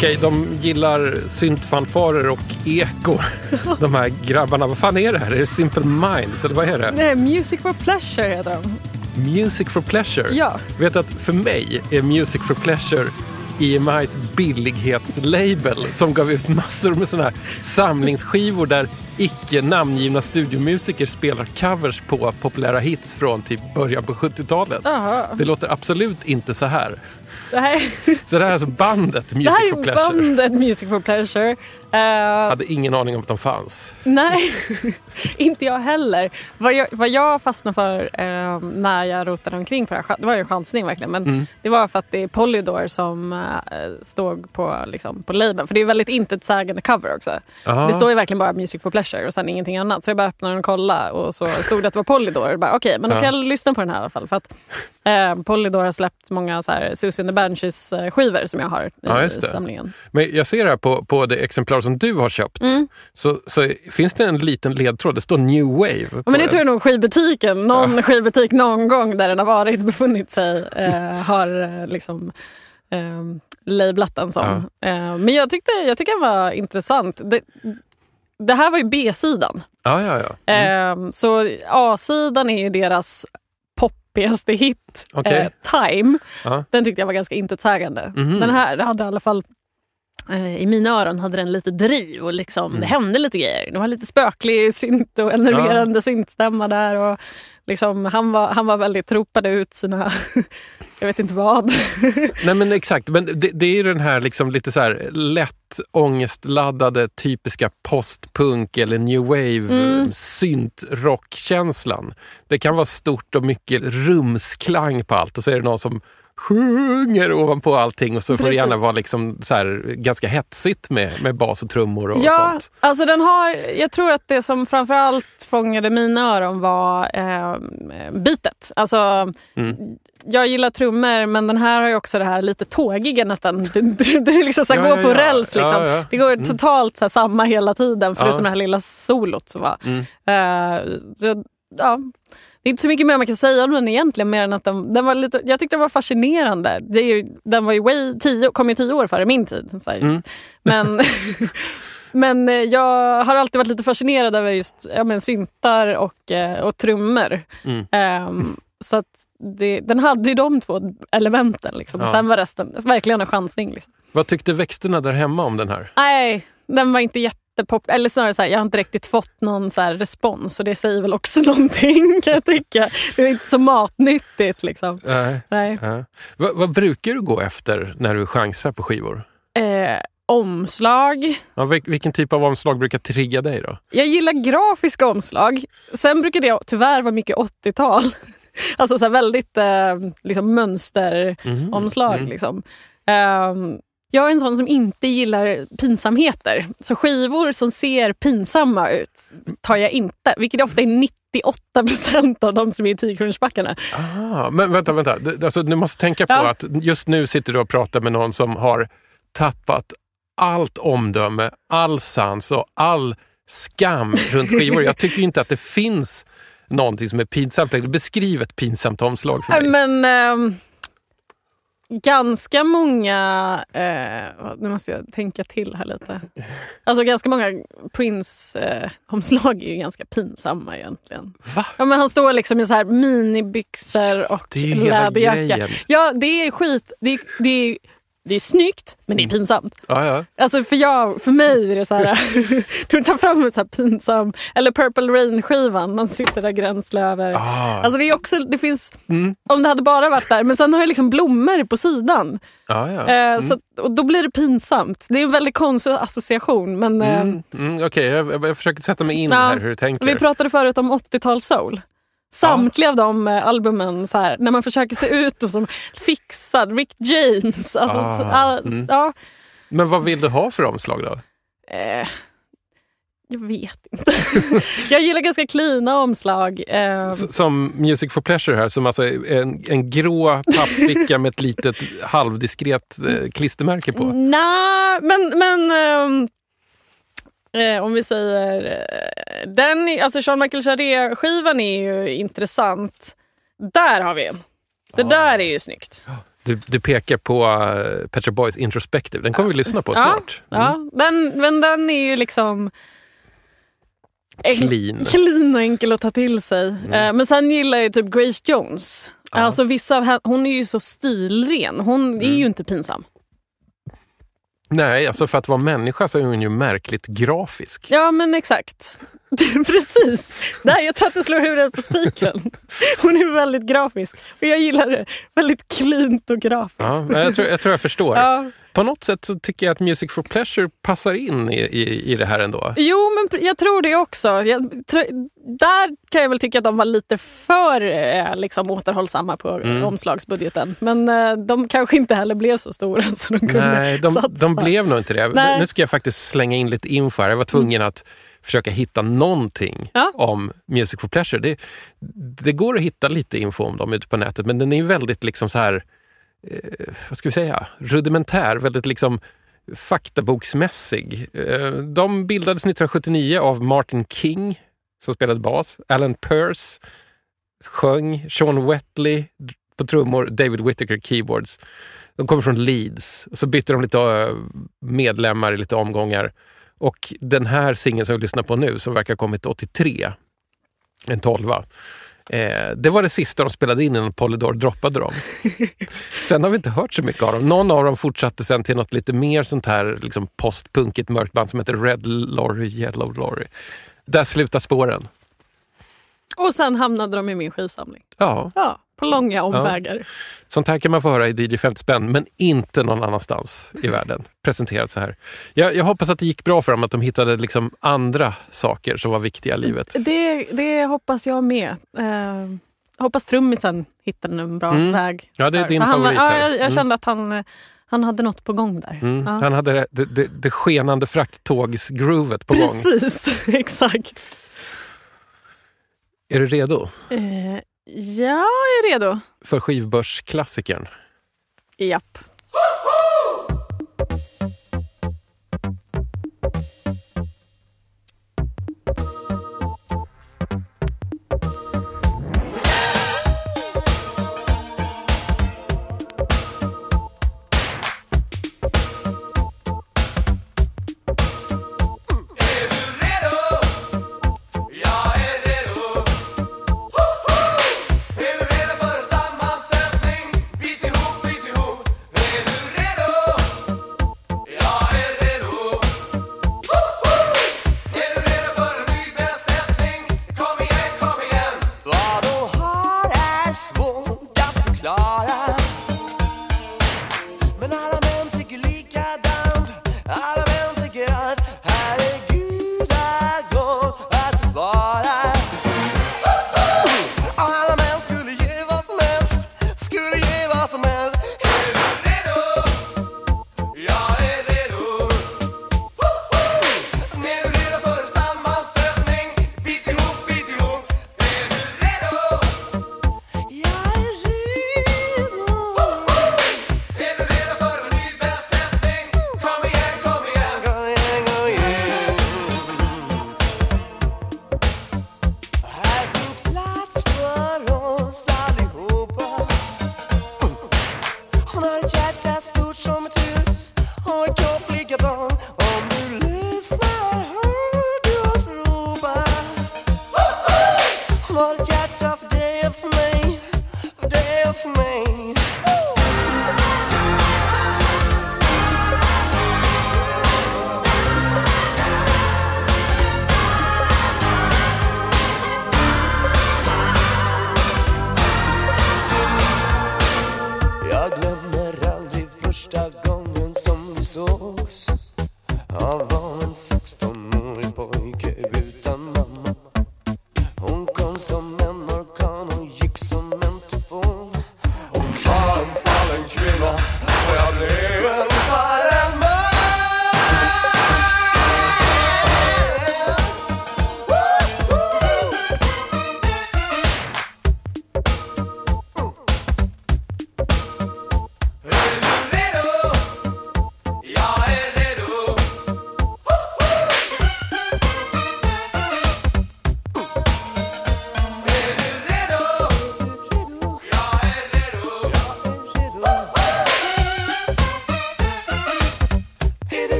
Okej, de gillar syntfanfarer och eko. De här grabbarna. Vad fan är det här? Är det Simple Minds eller vad är det? Nej, Music for Pleasure heter de. Music for Pleasure. Ja. Vet att för mig är Music for Pleasure EMIs billighetslabel som gav ut massor med såna här samlingsskivor där icke namngivna studiomusiker spelar covers på populära hits från typ början på 70-talet. Jaha. Det låter absolut inte så här. Det här, Så det här är alltså bandet det Music här for är bandet Music for Pleasure. Eh, hade ingen aning om att de fanns. Nej, inte jag heller. Vad jag, vad jag fastnade för eh, när jag rotade omkring på det här, det var ju en chansning verkligen, men Mm. det var för att det är Polydor som eh, stod på, liksom, på labeln. För det är väldigt intetsägande cover också. Aha. Det står ju verkligen bara Music for Pleasure och sen ingenting annat. Så jag bara öppnade den och kollade och så stod det att det var Polydor. Okej, men då kan Ja. jag lyssna på den här i alla fall. För att eh, Polydor har släppt många så här, Susie and the Banshees skivor som jag har i Ja, samlingen. Men jag ser här på, på det exemplar som du har köpt, Mm. så, så finns det en liten ledtråd. Det står New Wave. Ja, men det den. tror jag nog skivbutiken. Någon skivbutik någon gång där den har varit, befunnit sig, eh, har eh, liksom eh, lablat den som. Eh, men jag tyckte, jag tyckte den var intressant. Det, det här var ju B-sidan. Ja, ja, ja. Mm. Eh, så A-sidan är ju deras peppigaste hit, Okej. eh, Time. Ja. Den tyckte jag var ganska intetsägande. Mhm. Den här hade i alla fall i mina öron hade den lite driv och liksom, Mm. det hände lite grejer. Det var lite spöklig synt och enerverande syntstämma där. Och liksom, han, var, han var väldigt, ropade ut sina, jag vet inte vad. Nej men exakt, men det, det är ju den här liksom lite så här lätt ångestladdade typiska postpunk eller new wave Mm. synt-rockkänslan. Det kan vara stort och mycket rumsklang på allt och så är det någon som sjunger ovanpå allting och så får det gärna Precis. vara liksom så här ganska hetsigt med, med bas och trummor och ja, sånt. alltså den har, jag tror att det som framförallt fångade mina öron var eh, bitet. Alltså, Mm. Jag gillar trummor men den här har ju också det här lite tågiga nästan. Det, det, det är liksom så här, Ja, gå ja, på räls. Liksom. Det går Mm. totalt så samma hela tiden förutom det här lilla solot. Så var. Mm. Eh, så, ja. Det är inte så mycket mer man kan säga om den egentligen mer än att den, den var lite, jag tyckte den var fascinerande. Det är ju, den var ju way, tio, kom ju tio år före min tid. Mm. Men, men eh, jag har alltid varit lite fascinerad över just ja, men, syntar och, eh, och trummor. Mm. Ehm, så att det, den hade ju de två elementen. Liksom. Ja. sen var resten verkligen en chansning. Liksom. Vad tyckte växterna där hemma om den här? Nej, den var inte jättepop. Eller snarare så här, jag har inte riktigt fått någon så respons och det säger väl också någonting kan jag tycka. Det är inte så matnyttigt liksom. Nej. Nej. Ja. Vad, vad brukar du gå efter när du chansar på skivor? Eh, omslag. Ja, vil- vilken typ av omslag brukar trigga dig då? Jag gillar grafiska omslag. Sen brukar det tyvärr vara mycket 80-tal. Alltså så väldigt eh, liksom mönsteromslag. Mm. Liksom. Ehm, jag är en sån som inte gillar pinsamheter. Så skivor som ser pinsamma ut tar jag inte. Vilket ofta är 98 procent av de som är i 10-kronorsbackarna. Ah, men vänta, vänta. Alltså, du måste tänka på Ja. att just nu sitter du och pratar med någon som har tappat allt omdöme, all sans och all skam runt skivor. Jag tycker inte att det finns någonting som är pinsamt. Beskriv ett pinsamt omslag för mig. Men ehm, ganska många... Eh, nu måste jag tänka till här lite. Alltså ganska många Prince-omslag är ju ganska pinsamma egentligen. Va? Ja, men han står liksom i så här minibyxor och läderjacka. Ja, det är skit. Det är, det är, det är snyggt, men det är pinsamt. Ja, ja. Alltså för, jag, för mig är det så här... du tar fram ett så pinsam... Eller Purple Rain-skivan, man sitter där gränsle över. Ah. Alltså det är också, det finns, Mm. om det hade bara varit där, men sen har jag liksom blommor på sidan. ja, ja. Eh, så, att- och då blir det pinsamt. Det är en väldigt konstig association. Men eh, Mm, mm, Okej, jag, jag, jag försöker sätta mig in här hur du tänker. vi pratade förut om 80-tal Samtliga av de eh, albumen, så här, när man försöker se ut och som fixad, Rick James. Alltså, Ah, så, all, mm. ja, Men vad vill du ha för omslag då? eh, jag vet inte. jag gillar ganska cleana omslag. Eh, Som Music for Pleasure här, som alltså är en, en grå pappficka med ett litet halvdiskret eh, klistermärke på. Nej, men, men ehm, eh, om vi säger... Eh, den, är- alltså Jean Michael Jarre-skivan är ju intressant. Där har vi en. Det där är ju snyggt. Du, du pekar på uh, Pet Shop Boys Introspective, den kommer vi lyssna på Ja, snart. Mm. Ja, den, men den är ju liksom... en- Clean. Clean och enkel att ta till sig. Eh, men sen gillar jag typ Grace Jones. Ja. Alltså vissa hon är ju så stilren. Hon är Mm. ju inte pinsam. Nej, alltså för att vara människa så är hon ju märkligt grafisk. Ja men exakt. Precis. Där, jag tror att du slår huvudet på spiken. Hon är väldigt grafisk. Och jag gillar det. Väldigt cleant och grafiskt. Ja, jag, tror, jag tror jag förstår. Ja. På något sätt så tycker jag att Music for Pleasure passar in i, i, i det här ändå. Jo, men jag tror det också. Jag, tr- där kan jag väl tycka att de var lite för eh, liksom, återhållsamma på Mm. omslagsbudgeten. Men eh, de kanske inte heller blev så stora så de kunde Nej, de, satsa. de blev nog inte det. Nej. Nu ska jag faktiskt slänga in lite info här. Jag var tvungen att försöka hitta någonting Ja. om Music for Pleasure. Det, det går att hitta lite info om dem ute på nätet, men den är väldigt liksom så här, eh, vad ska vi säga, rudimentär, väldigt liksom faktaboksmässig. Eh, de bildades 1979 av Martin King, som spelade bas, Alan Pearce sjöng, Sean Wetley på trummor, David Whittaker keyboards. De kommer från Leeds. Så bytte de lite eh, medlemmar i lite omgångar. Och den här singeln som vi lyssnar på nu, som verkar ha kommit 83, en tolva, Eh, det var det sista de spelade in innan Polydor droppade dem. sen har vi inte hört så mycket av dem. Någon av dem fortsatte sen till något lite mer sånt här liksom postpunkigt mörkt band som heter Red Lorry, Yellow Lorry. Där slutar spåren. Och sen hamnade de i min skivsamling. Ja, Ja, på långa omvägar. sånt här kan man få höra i DJ 50 spänn, men inte någon annanstans i världen. Presenterat så här. Jag, jag hoppas att det gick bra för dem, att de hittade liksom andra saker som var viktiga i livet. Det, det hoppas jag med. Eh, hoppas trummisen hittade en bra Mm. väg. Ja, det är din han, favorit Ja, här. jag, jag Mm. kände att han, han hade något på gång där. Mm. Ja. Han hade det, det, det, det skenande frakttågsgroovet på gång. Precis, exakt. Är du redo Eh, jag är redo. för skivbörsklassikern? Japp.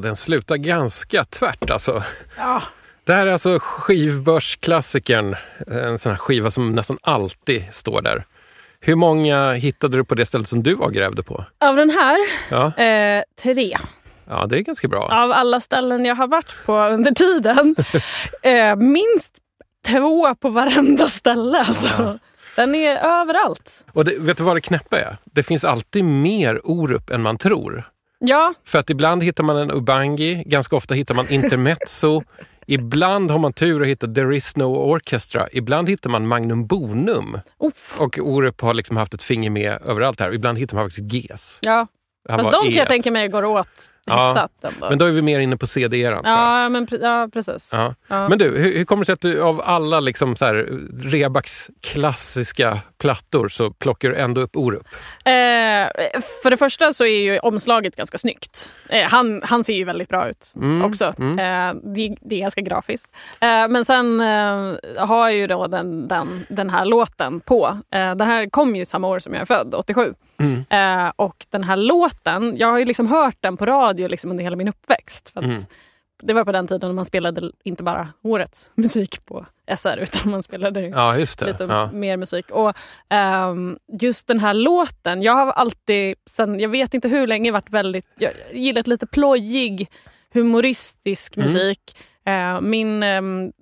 Alltså den slutar ganska tvärt alltså. Ja. Det här är alltså skivbörsklassikern. En sån här skiva som nästan alltid står där. Hur många hittade du på det stället som du var grävde på? Av den här, Ja, eh, tre. ja det är ganska bra. Av alla ställen jag har varit på under tiden. eh, minst två på varenda ställe. Alltså. Den är överallt. Och det, vet du vad det knäppa är? Det finns alltid mer Orup än man tror. Ja, För att ibland hittar man en Ubangi, ganska ofta hittar man Intermezzo. ibland har man tur och hittar There is no orchestra. Ibland hittar man Magnum Bonum. Uff. Och Orup har liksom haft ett finger med överallt här. Ibland hittar man faktiskt GES. ja. Han Fast de kan jag E1. tänka mig går åt Ja. hyfsat ändå. Men då är vi mer inne på CD-eran. ja, men, ja, precis. Ja. Ja. Men du, hur, hur kommer det sig att du av alla liksom så här, Rebaks klassiska plattor så plockar du ändå upp Orup? Eh, för det första så är ju omslaget ganska snyggt. Eh, han, han ser ju väldigt bra ut Mm, också. Eh, det, det är ganska grafiskt. Eh, men sen eh, har jag ju då den, den, den här låten på. Eh, den här kom ju samma år som jag är född, 87. Mm. Och den här låten, jag har ju liksom hört den på radio liksom under hela min uppväxt. För att Mm. Det var på den tiden man spelade inte bara årets musik på SR utan man spelade Ja, lite Ja. mer musik. Och ehm, just den här låten, jag har alltid, sen jag vet inte hur länge, varit väldigt, jag gillat lite plojig, humoristisk Mm. musik. Eh, min um,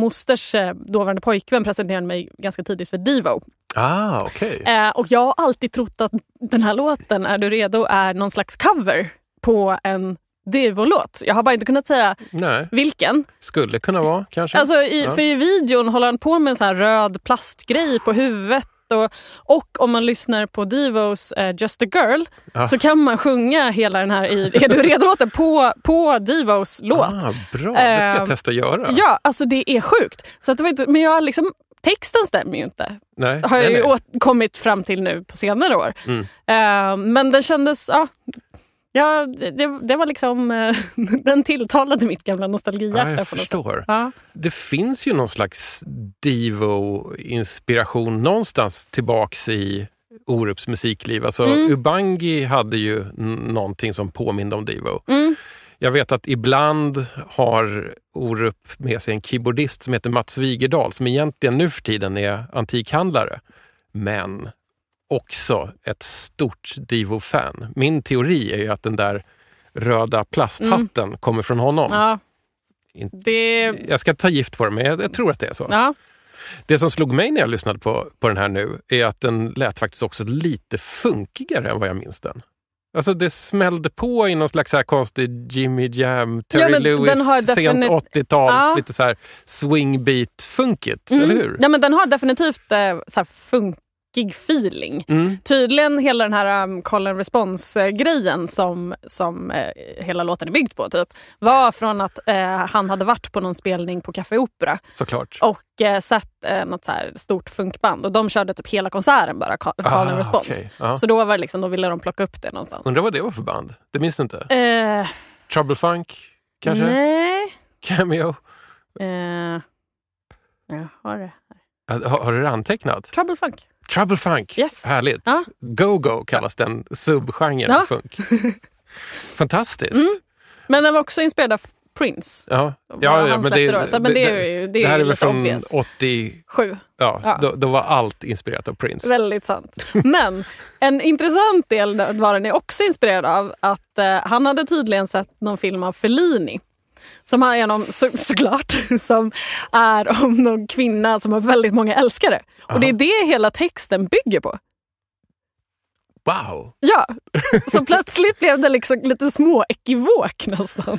mosters eh, dåvarande pojkvän presenterade mig ganska tidigt för Devo. Ah, okej. Eh, och jag har alltid trott att den här låten, Är du redo, är någon slags cover på en Devo-låt. Jag har bara inte kunnat säga Nej, vilken. skulle kunna vara kanske. Alltså i, Ja. För i videon håller han på med en sån röd plastgrej på huvudet. Och, och om man lyssnar på Devos eh, Just a Girl Ja. så kan man sjunga hela den här i, Är du redo-låten på, på Devos låt. Ah, bra, det ska jag Ehm, testa göra. Ja, alltså det är sjukt. Så att det var inte, men jag liksom, texten stämmer ju inte. Nej, Har jag nej, ju nej. kommit fram till nu på senare år. Mm. Eh, men den kändes... Ja, ja, det, det var liksom... eh, den tilltalade mitt gamla nostalgihjärta. Ja, jag förstår. Ja. Det finns ju någon slags Divo-inspiration någonstans tillbaks i Orups musikliv. Alltså, Mm. Ubangi hade ju någonting som påminde om Divo. Mm. Jag vet att ibland har Orup med sig en keyboardist som heter Mats Wigerdal som egentligen nu för tiden är antikhandlare. Men också ett stort Divo-fan. Min teori är ju att den där röda plasthatten kommer från honom. Ja. Det, Jag ska ta gift på det, men jag, jag tror att det är så. ja. Det som slog mig när jag lyssnade på, på den här nu är att den lät faktiskt också lite funkigare än vad jag minns den. Alltså det smällde på i någon slags här konstig Jimmy Jam, Terry men Lewis, sent definit- 80-tals, Ja. lite så här swingbeat-funkigt, Mm. eller hur? Ja, men den har definitivt eh, så här funkig feeling. Mm. Tydligen hela den här um, call and response-grejen som, som eh, hela låten är byggd på typ, var från att eh, han hade varit på någon spelning på Café Opera Såklart. och eh, sett eh, något så här stort funkband och de körde typ hela konserten bara, ca- call and response. Ah, okej. Ja. Så då var det liksom, då ville de plocka upp det någonstans. Undrar vad det var för band? Det minns du inte? Eh, Trouble Funk, kanske? Nej. Cameo? Eh, jag har det. Har, har du det antecknat? Trouble Funk. Trouble Funk, Yes. härligt. Ja. Go-Go kallas den subgenren Ja. funk. Fantastiskt. Mm. Men den var också inspirerad av Prince. Ja, ja, ja men, det. Så, men det är ju, det det är här ju är väl från obvious. 80, Sju. ja, Ja. Då, då var allt inspirerat av Prince. Väldigt sant. Men en intressant del var den är också inspirerad av att eh, han hade tydligen sett någon film av Fellini. Som är någon, så, såklart, som är om någon kvinna som har väldigt många älskare. Och det är det hela texten bygger på. Wow! Ja, så plötsligt blev det liksom lite små ekivok nästan.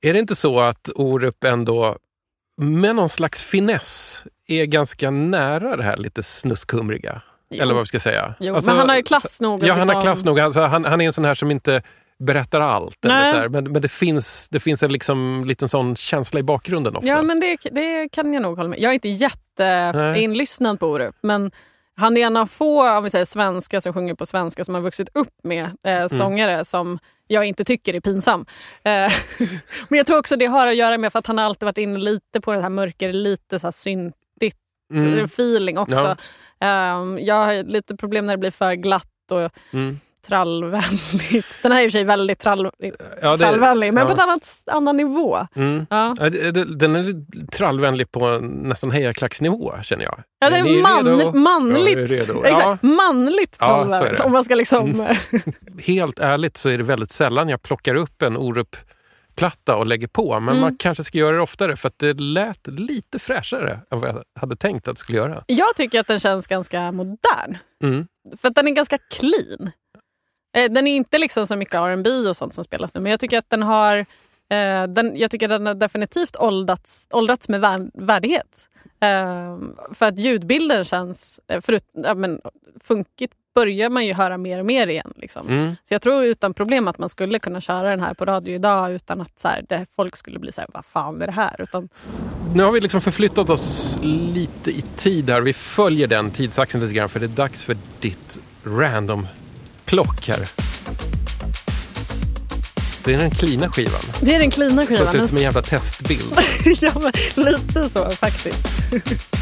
Är det inte så att Orup ändå med någon slags finess är ganska nära det här lite snuskumriga? Jo. Eller vad vi ska säga. Jo, Alltså, men han har ju klass nog. Ja, han har liksom- klass nog. Alltså, han, han är en sån här som inte berättar allt. Eller så här. Men, men det finns, det finns en liksom, liten sån känsla i bakgrunden ofta. Ja, men det, det kan jag nog hålla med Jag är inte jätteinlyssnad på Orup, men han är en av få om vi säger, svenskar som sjunger på svenska som har vuxit upp med Mm. eh, sångare som jag inte tycker är pinsam. Eh, men jag tror också det har att göra med att han alltid varit inne lite på det här mörkare, lite så här syntigt Mm. feeling också. Eh, jag har lite problem när det blir för glatt och Mm. Trallvänligt. Den här är i och för sig väldigt trall, Ja, trallvänlig, men ja. på ett annat, annan nivå. Mm. Ja. Den är trallvänlig på nästan hejaklacksnivå känner jag. Ja, det Är är man, manligt. Är. Exakt, manligt trallvänligt. Mm. Om man ska liksom... Helt ärligt så är det väldigt sällan jag plockar upp en Orup-platta och lägger på. Men Mm. man kanske ska göra det oftare för att det lät lite fräschare än vad jag hade tänkt att det skulle göra. Jag tycker att den känns ganska modern. Mm. För att den är ganska clean. Eh, Den är inte liksom så mycket R&B och sånt som spelas nu, men jag tycker att den har eh, den, jag tycker den har definitivt åldrats, åldrats med vär, värdighet. Eh, för att ljudbilden känns förut, ja, men, funkigt börjar man ju höra mer och mer igen. Liksom. Mm. Så jag tror utan problem att man skulle kunna köra den här på radio idag utan att så här, det, folk skulle bli så här, vad fan är det här? Utan, Nu har vi liksom förflyttat oss lite i tid här. Vi följer den tidsaxeln lite grann för det är dags för ditt random-plock här. Det är den klina skivan. det är den klina Det skivan. ser ut som en jävla testbild. ja, lite så faktiskt.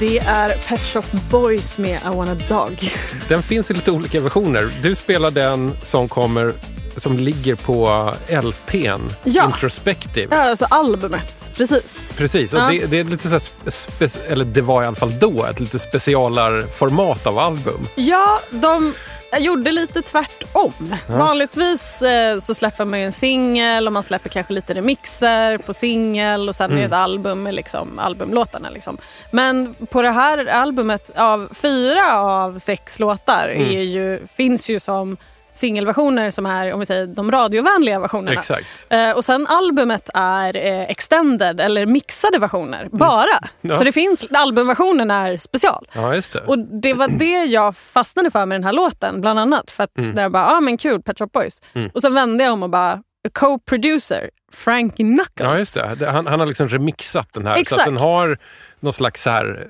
Det är Pet Shop Boys med I want a dog. Den finns i lite olika versioner. Du spelar den som kommer som ligger på LPn, Ja. Introspective. Ja, alltså albumet. Precis. Precis, och Ja. det, det är lite så eller det var i alla fall då, ett lite specialarformat av album. Ja, de gjorde lite tvärtom. Vanligtvis eh, så släpper man ju en singel och man släpper kanske lite remixer på singel och sen det ett album med liksom, albumlåtarna. Liksom. Men på det här albumet, av fyra av sex låtar är ju, finns ju som singelversioner som är om vi säger de radiovänliga versionerna. Exakt. Eh, och sen albumet är eh, extended eller mixade versioner bara. Mm. Ja. Så det finns, albumversionen är special. Ja, just det. Och det var det jag fastnade för med den här låten bland annat. För att Mm. där jag bara, ah men kul, Pet Shop Boys. Och så vände jag om och bara, co-producer, Frankie Knuckles. Ja, just det. Han, han har liksom remixat den här så att Exakt. den har någon slags så här...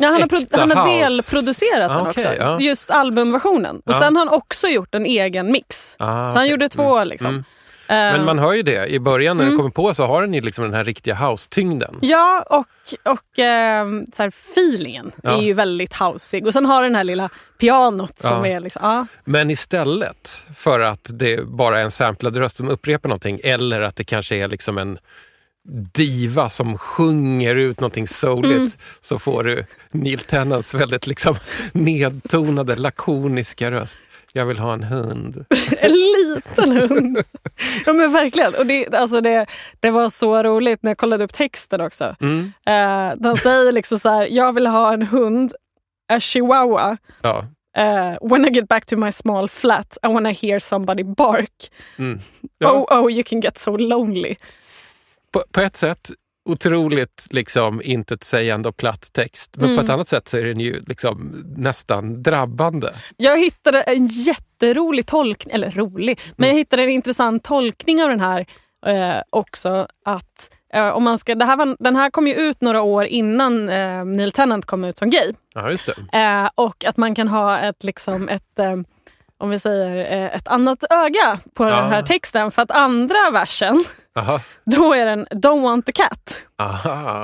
Ja, han, har han har delproducerat Ah, den okej, också. ja. Just albumversionen. Och Ja. sen har han också gjort en egen mix. Ah, så han okej. gjorde två liksom. Mm. Men man hör ju det. I början när Mm. den kommer på så har den ju liksom den här riktiga house-tyngden. Ja, och, och ehm, så här, feelingen Ja. är ju väldigt houseig. Och sen har den här lilla pianot som Ja. är liksom... Ja. Men istället för att det bara är en samplad röst som upprepar någonting eller att det kanske är liksom en diva som sjunger ut någonting souligt Mm. så får du Neil Tennants väldigt liksom nedtonade, lakoniska röst. Jag vill ha en hund. En liten hund. Ja men verkligen. Och det, alltså det, det var så roligt när jag kollade upp texten också. Mm. Eh, den säger liksom så här, jag vill ha en hund, a chihuahua. Ja. Eh, when I get back to my small flat I wanna hear somebody bark. Mm. Ja. Oh oh you can get so lonely. På, på ett sätt otroligt liksom intetsägande och platt text. Men Mm. på ett annat sätt så är den ju liksom nästan drabbande. Jag hittade en jätterolig tolkning, eller rolig, men jag hittade en intressant tolkning av den här eh, också. Att eh, om man ska, det här var, Den här kom ju ut några år innan eh, Neil Tennant kom ut som gay. Ja, just det. Eh, och att man kan ha ett, liksom ett eh, om vi säger eh, ett annat öga på Ja. den här texten. För att andra versen, Aha. då är den Don't want the cat.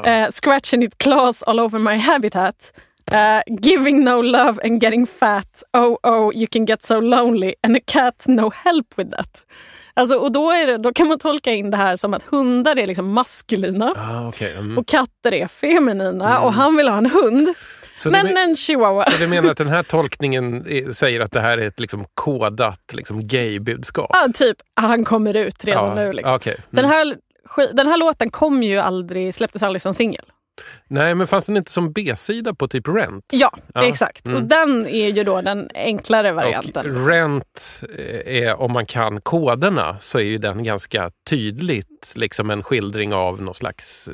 Uh, scratching its claws all over my habitat. Uh, giving no love and getting fat. Oh, oh, you can get so lonely and a cat no help with that. Alltså, och då, är det, då kan man tolka in det här som att hundar är liksom maskulina Ah, okay. mm. och katter är feminina och han vill ha en hund. Så, Men men, en chihuahua. så du menar att den här tolkningen säger att det här är ett liksom kodat liksom gay-budskap? Ja, typ, han kommer ut redan Ja, nu. Liksom. okej. Mm. Den, här, den här låten kom ju aldrig, släpptes aldrig som singel. Nej, men fanns den inte som B-sida på typ Rent? Ja, Ja, exakt. mm. Och den är ju då den enklare varianten. Och Rent eh, är, om man kan koderna, så är ju den ganska tydligt liksom en skildring av någon slags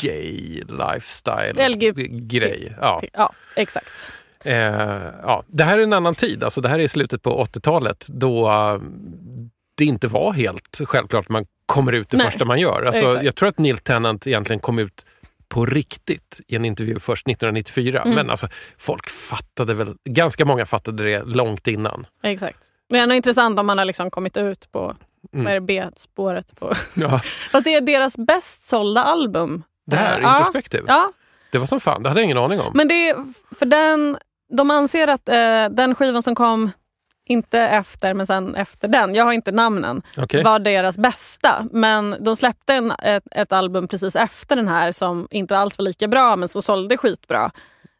gay lifestyle grej. Ja. Ja, exakt. Eh, ja. Det här är en annan tid, alltså det här är slutet på 80-talet då eh, det inte var helt självklart att man kommer ut det Nej, första man gör. Alltså, exakt. jag tror att Neil Tennant egentligen kom ut på riktigt i en intervju först 1994. Mm. Men alltså, folk fattade väl, ganska många fattade det långt innan. exakt. Men ändå intressant om man har liksom kommit ut på Mm. är det, B-spåret. På. Ja, Fast det är deras bäst sålda album. Det här, ja, Introspective, Ja, det var som fan, det hade jag ingen aning om. men det är för den, de anser att eh, den skivan som kom inte efter, men sen efter den, jag har inte namnen, Okej. var deras bästa. Men de släppte en, ett, ett album precis efter den här som inte alls var lika bra men som sålde skitbra.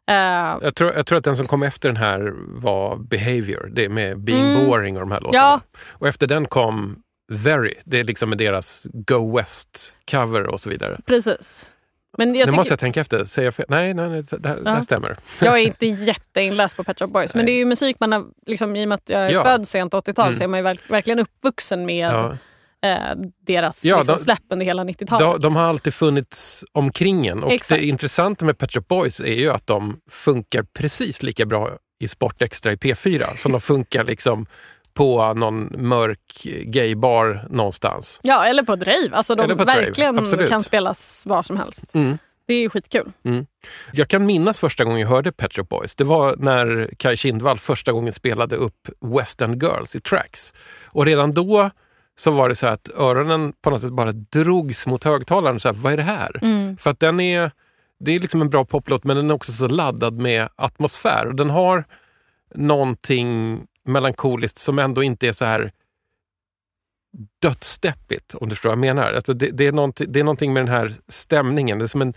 Eh, Jag tror, jag tror att den som kom efter den här var Behavior, det med Being Mm. Boring och de här låtarna. Ja. Och efter den kom Very, det är liksom med deras Go West-cover och så vidare. precis. Men jag, nu tycker, måste jag tänka efter, säger jag fel? Nej, nej, nej det, här, det här Ja. stämmer. jag är inte jätteinläst på Pet Shop Boys men Nej. det är ju musik man har, liksom, i och med att jag är Ja. född sent 80-tal Mm. så är man ju verk, verkligen uppvuxen med Ja. eh, deras Ja, liksom, de- släpp under hela 90-talet. De, de har alltid funnits omkring en. Och Exakt. det intressanta med Pet Shop Boys är ju att de funkar precis lika bra i Sport Extra i P4 som de funkar liksom på någon mörk gaybar någonstans. Ja, eller på rave. Alltså, de på verkligen absolut. kan spelas var som helst. Mm. Det är skitkul. Jag kan minnas första gången jag hörde Pet Shop Boys. Det var när Kai Kindvall första gången spelade upp Western Girls i tracks. Och redan då så var det så att öronen på något sätt bara drogs mot högtalaren. Så här, Vad är det här? Mm. För att den är, det är liksom en bra poplåt men den är också så laddad med atmosfär. Och den har någonting melankoliskt som ändå inte är så här dödsdeppigt, om du förstår vad jag menar. Alltså det, det, är det är någonting med den här stämningen. Det är som en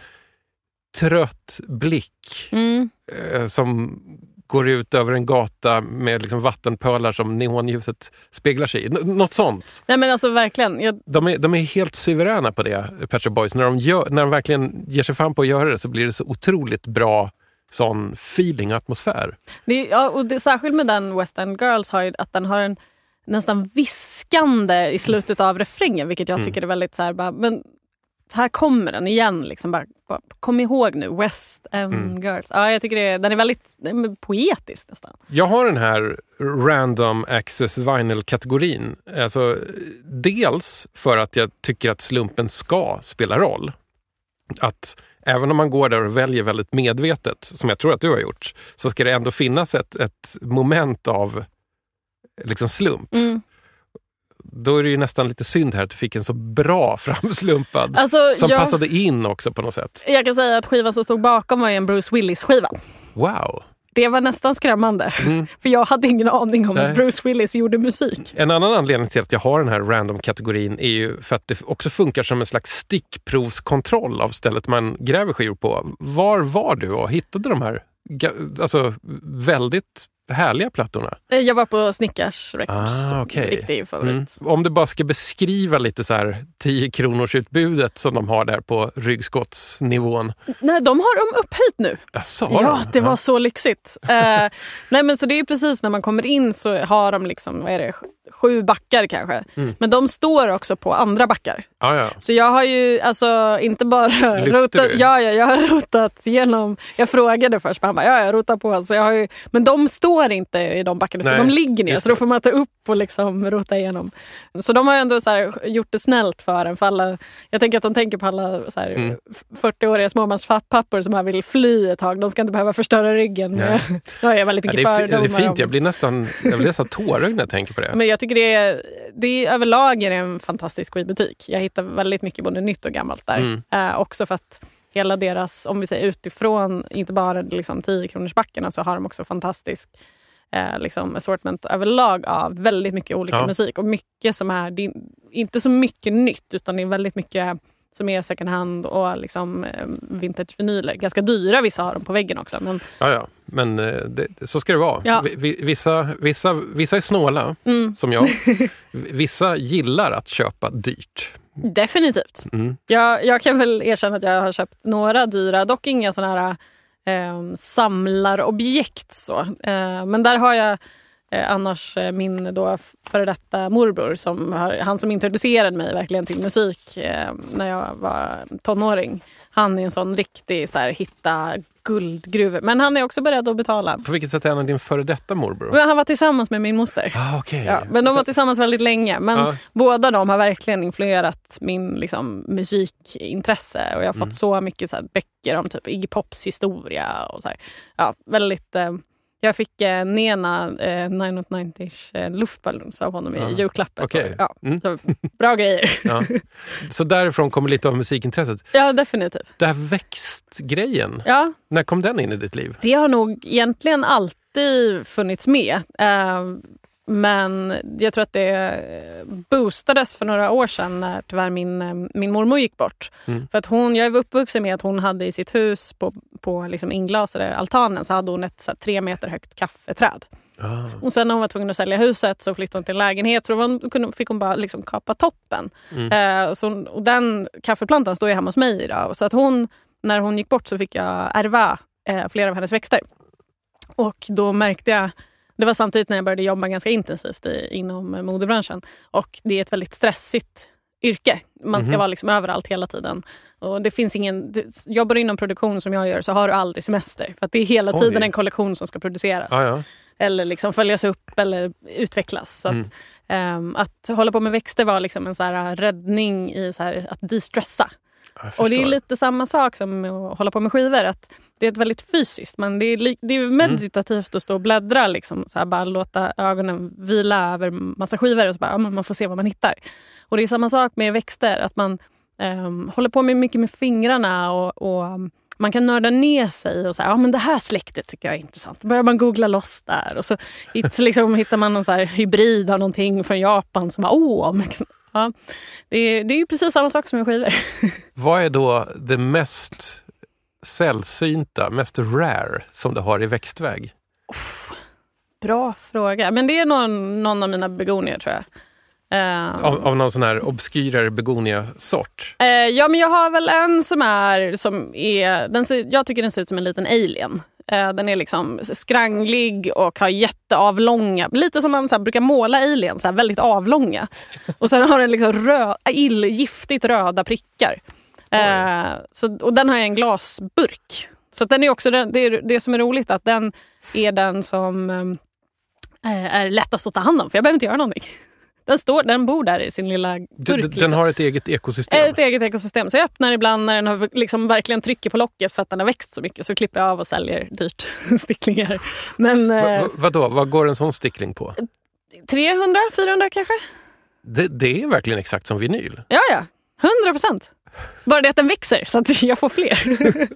trött blick Mm. eh, som går ut över en gata med liksom vattenpölar som neonljuset speglar sig i. N- något sånt. Nej men alltså verkligen. Jag, De är, de är helt suveräna på det, Pet Boys. När de, gör, när de verkligen ger sig fram på att göra det så blir det så otroligt bra sån feeling och atmosfär. det, ja, och det, särskilt med den West End Girls har ju att den har en nästan viskande i slutet av refrängen vilket jag Mm. tycker är väldigt så här, bara, men här kommer den igen. Liksom, bara, bara, kom ihåg nu, West End Mm. Girls. Ja, jag tycker det, den är väldigt den är poetisk nästan. Jag har den här random access vinyl-kategorin. Alltså, dels för att jag tycker att slumpen ska spela roll. Att även om man går där och väljer väldigt medvetet, som jag tror att du har gjort, så ska det ändå finnas ett, ett moment av liksom slump. Mm. då är det ju nästan lite synd här att du fick en så bra framslumpad. Alltså, som jag, passade in också på något sätt. jag kan säga att skivan som stod bakom var en Bruce Willis-skiva. Wow! Det var nästan skrämmande. För jag hade ingen aning om Nej. att Bruce Willis gjorde musik. En annan anledning till att jag har den här random-kategorin är ju för att det också funkar som en slags stickprovskontroll av stället man gräver skivor på. Var var du och hittade de här alltså, väldigt härliga plattorna? Eh, Jag var på Snickars Records. Ah, okej. Riktig favorit. Mm. Om du bara ska beskriva lite så här 10 kronors utbudet som de har där på ryggskottsnivån. Nej, de har de upphöjt nu. Har Ja, de? det var så lyxigt. Eh, nej, men så det är precis när man kommer in så har de liksom, vad är det, sju backar kanske. Mm. Men de står också på andra backar. Ja, ja. Så jag har ju alltså inte bara Lyfter rotat, du? ja, ja, jag har rotat genom, jag frågade först, men han bara, ja jag rotar på. Så jag har ju, men de står inte i de backarna, utan de ligger ner. Så då får man ta upp och liksom rota igenom. Så de har ändå så gjort det snällt för en. För alla, jag tänker att de tänker på alla så Mm. 40-åriga småmanspappor som här vill fly ett tag. De ska inte behöva förstöra ryggen. Nej. Är jag väldigt Ja, det, är, det är om- fint, jag blir nästan, jag blir nästan tårögd när jag tänker på det. men jag tycker det är, det är överlag är det en fantastisk skivbutik. Jag hittar väldigt mycket både nytt och gammalt där. Mm. Eh, också för att hela deras, om vi säger utifrån, inte bara liksom 10 kronors backarna så har de också fantastisk eh, liksom assortment överlag av väldigt mycket olika Ja. musik. Och mycket som är, det är inte så mycket nytt utan det är väldigt mycket som är second hand och liksom, eh, vintage-vinyler. Ganska dyra vissa har de på väggen också. Men, Ja, ja. Men eh, det, så ska det vara. Ja. Vi- vi- Vissa, vissa, vissa är snåla, mm, som jag. Vissa gillar att köpa dyrt. definitivt. Mm. Jag, jag kan väl erkänna att jag har köpt några dyra, dock inga såna här eh, samlarobjekt. Så. Eh, men där har jag eh, annars eh, min då före detta morbror, som har, han som introducerade mig verkligen till musik eh, när jag var tonåring. Han är en sån riktig så här, hitta guldgruva. Men han är också beredd att betala. På vilket sätt är han din före detta morbror? Men han var tillsammans med min moster. Ah, okej. Ja, men de var tillsammans väldigt länge. Men Ja. båda de har verkligen influerat min liksom, musikintresse. Och jag har fått Mm. så mycket så här, böcker om typ Iggy Pops historia. Och så här. Ja, väldigt, eh, jag fick eh, Nena eh, 990 eh, luftballons av honom Ja. i julklapp. ett Okej. år. Ja, Mm. så, bra grejer. Ja. Så därifrån kommer lite av musikintresset. Ja, definitivt. Det här växtgrejen, Ja, när kom den in i ditt liv? Det har nog egentligen alltid funnits med. Eh, men jag tror att det boostades för några år sedan när tyvärr min, min mormor gick bort. Mm. För att hon, jag är uppvuxen med att hon hade i sitt hus på, på liksom inglasade altanen så hade hon ett så här, tre meter högt kaffeträd. Ah. Och sen när hon var tvungen att sälja huset så flyttade hon till en lägenhet så då kunde, fick hon bara liksom kapa toppen. Mm. Eh, så hon, och den kaffeplantan står ju hemma hos mig idag. Så att hon, när hon gick bort så fick jag ärva eh, flera av hennes växter. Och då märkte jag, det var samtidigt när jag började jobba ganska intensivt i, inom modebranschen. Och det är ett väldigt stressigt yrke. Man ska Mhm. vara liksom överallt hela tiden. Och det finns ingen, jobbar du inom produktion som jag gör så har du aldrig semester. För att det är hela Oj. tiden en kollektion som ska produceras Ah, ja. eller liksom följas upp eller utvecklas. Så Mm. att, ehm, att hålla på med växter var liksom en så här räddning i så här, att de-stressa. Och det är lite samma sak som att hålla på med skivor. Att det är ett väldigt fysiskt, men det är, det är meditativt att stå och bläddra. Liksom, så här, bara låta ögonen vila över massa skivor och så bara, man får se vad man hittar. Och det är samma sak med växter. Att man ehm, håller på med mycket med fingrarna och, och um, man kan nörda ner sig och säga, ja men det här släktet tycker jag är intressant. Då börjar man googla loss där och så hit, liksom, hittar man någon så hybrid av någonting från Japan som bara, åh, ja, det, är, det är ju precis samma sak som med skivor. Vad är då det mest sällsynta, mest rare som du har i växtväg? Bra fråga. Men det är någon, någon av mina begonier tror jag. Eh, Av, av någon sån här obskyrare begonia-sort? eh, ja, men jag har väl en som är, som är den ser, jag tycker den ser ut som en liten alien. Eh, den är liksom skranglig och har jätteavlånga, lite som man så brukar måla aliens, så väldigt avlånga. Och sen har den liksom rö, ill, giftigt röda prickar. Eh, så, och den har en glasburk. Så den är också den, det, är, det som är roligt att den är den som eh, är lättast att ta hand om, för jag behöver inte göra någonting. Den, står, den bor där i sin lilla burk. Du, den liksom. har ett eget ekosystem? Ett eget ekosystem. Så jag öppnar ibland när den har liksom verkligen trycker på locket för att den har växt så mycket. Så klipper jag av och säljer dyrt sticklingar. Men Va, eh, va, vadå, vad går en sån stickling på? 300, 400 kanske? Det, det är verkligen exakt som vinyl. Ja, ja. 100 procent. Bara det att den växer så att jag får fler.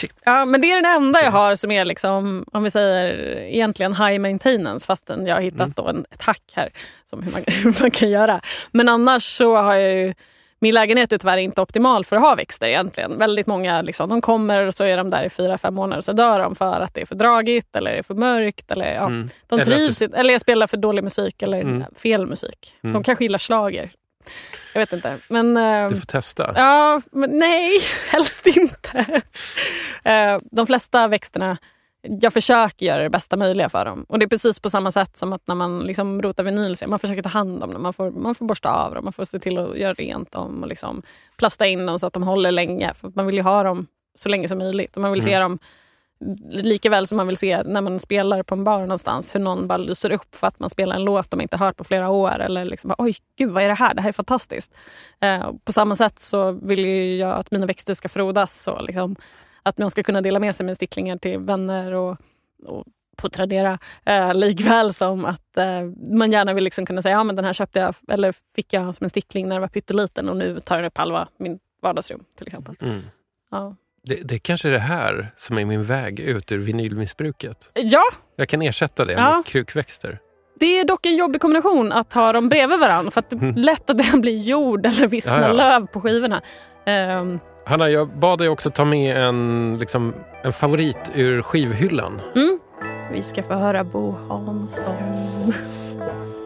Shit. Ja, men det är den enda jag har som är liksom, om vi säger egentligen high maintenance fastän jag har hittat Mm. då en, ett hack här som hur man, hur man kan göra. Men annars så har jag ju min lägenhet är tyvärr inte optimal för att ha växter egentligen. Väldigt många liksom, de kommer och så är de där i fyra, fem månader och så dör de för att det är för dragigt eller är för mörkt. Eller, ja, Mm. De Eller att trivs inte, eller jag spelar för dålig musik eller Mm. fel musik. Mm. De kanske gillar slager. Jag vet inte. Men, eh, Du får testa. Ja, men nej, helst inte. Eh, De flesta växterna, jag försöker göra det bästa möjliga för dem. Och det är precis på samma sätt som att när man liksom rotar vinyl, så man försöker ta hand om dem. Man får, man får borsta av dem, man får se till att göra rent dem och liksom plasta in dem så att de håller länge. För man vill ju ha dem så länge som möjligt. Och man vill se dem lika väl som man vill se när man spelar på en bar någonstans hur någon bara lyser upp för att man spelar en låt de inte hört på flera år. Eller liksom, bara, oj gud vad är det här? Det här är fantastiskt. Eh, på samma sätt så vill ju jag att mina växter ska frodas. Och liksom, att man ska kunna dela med sig med sticklingar till vänner och, och på Tradera. Eh, likväl som att eh, man gärna vill liksom kunna säga ja, men den här köpte jag eller fick jag som en stickling när jag var pytteliten och nu tar den upp halva min vardagsrum till exempel. Mm. Ja, Det, det är kanske är det här som är min väg ut ur vinylmissbruket. ja Jag kan ersätta det Ja. med krukväxter. Det är dock en jobbig kombination att ha dem bredvid varandra för att det är lätt att det blir jord eller vissna Mm. Ja, ja. löv på skivorna. Ehm, Hanna, jag bad dig också ta med en, liksom, en favorit ur skivhyllan. mm. Vi ska få höra Bo Hansson. Det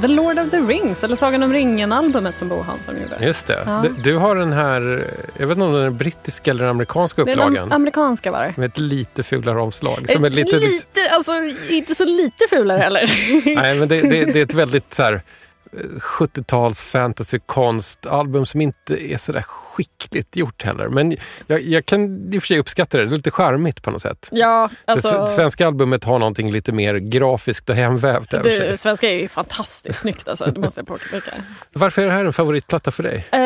The Lord of the Rings, eller Sagan om ringen-albumet som Bo Hansson gjorde. Just det. Ja. Du, du har den här, jag vet inte om den är brittiska eller amerikanska Det är den upplagan. amerikanska var det. Med ett lite fulare omslag. Som är lite, Eh, lite, alltså inte så lite fulare heller. Nej, men det, det, det är ett väldigt så här, 70-tals fantasy-konstalbum som inte är så där skickligt gjort heller. Men jag, jag kan i och för sig uppskatta det. Det är lite charmigt på något sätt. ja, alltså. Det svenska albumet har någonting lite mer grafiskt och hemvävt över sig. Det svenska är ju fantastiskt snyggt alltså, det måste jag påpeka. Varför är det här en favoritplatta för dig? Eh,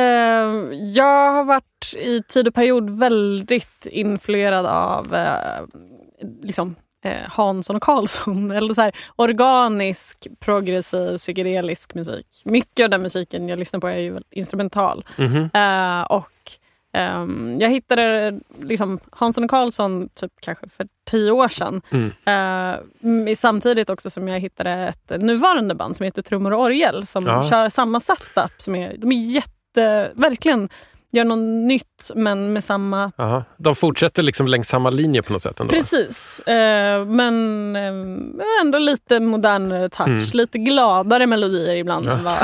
jag har varit i tid och period väldigt influerad av eh, liksom eh, Hansson och Karlsson. Eller så här organisk, progressiv, psykedelisk musik. Mycket av den musiken jag lyssnar på är ju instrumental. Mhm. Eh, och ehm, jag hittade liksom Hansson och Karlsson typ kanske för tio år sedan. Mm. M- samtidigt också som jag hittade ett nuvarande band som heter Trummor och Orgel som Ja. kör samma setup. Som är, de är jätte, verkligen gör något nytt men med samma Aha. De fortsätter liksom längs samma linje på något sätt ändå? Precis, eh, men eh, ändå lite modernare touch. Mm. Lite gladare melodier ibland Ja. än vad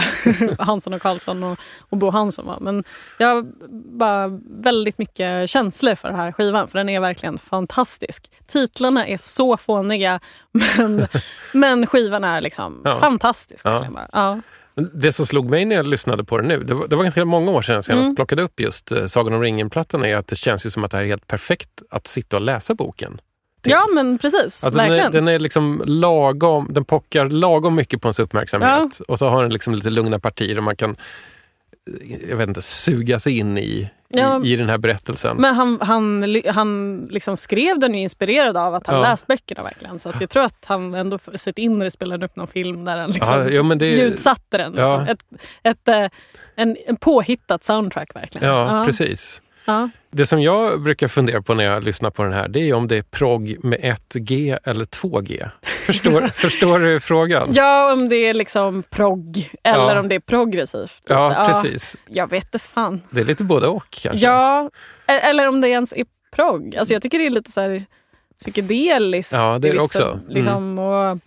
Hansson och Karlsson och, och Bo Hansson var. Men jag har bara väldigt mycket känslor för den här skivan för den är verkligen fantastisk. Titlarna är så fåniga men, men skivan är liksom Ja. fantastisk. Ja. Ja. Det som slog mig när jag lyssnade på det nu, det var, det var ganska många år sedan jag senast Mm. plockade upp just eh, Sagan om ringen-plattan, är att det känns ju som att det här är helt perfekt att sitta och läsa boken. till. ja men precis, Att den, är, verkligen. den är liksom lagom, den pockar lagom mycket på ens uppmärksamhet. Och så har den liksom lite lugna partier och man kan eh, jag vet inte, suga sig in i, Ja. i, i den här berättelsen. Men han, han, han liksom skrev den ju inspirerad av att han Ja. läst böckerna verkligen. Så att jag tror att han ändå för sitt inre spelade upp någon film där han liksom Ja, det- ljudsatte den. Liksom. Ett, ett, eh, en, en påhittat soundtrack verkligen. ja, precis. Ja. Det som jag brukar fundera på när jag lyssnar på den här, det är om det är progg med ett G eller två G. Förstår, förstår du frågan? ja, om det är liksom progg eller Ja. om det är progressivt. Ja, precis. Jag vet inte fan. Det är lite både och kanske. Ja, e- eller om det ens är progg. Alltså jag tycker det är lite så här psykedeliskt. Ja, det är det också. Mm. Liksom, och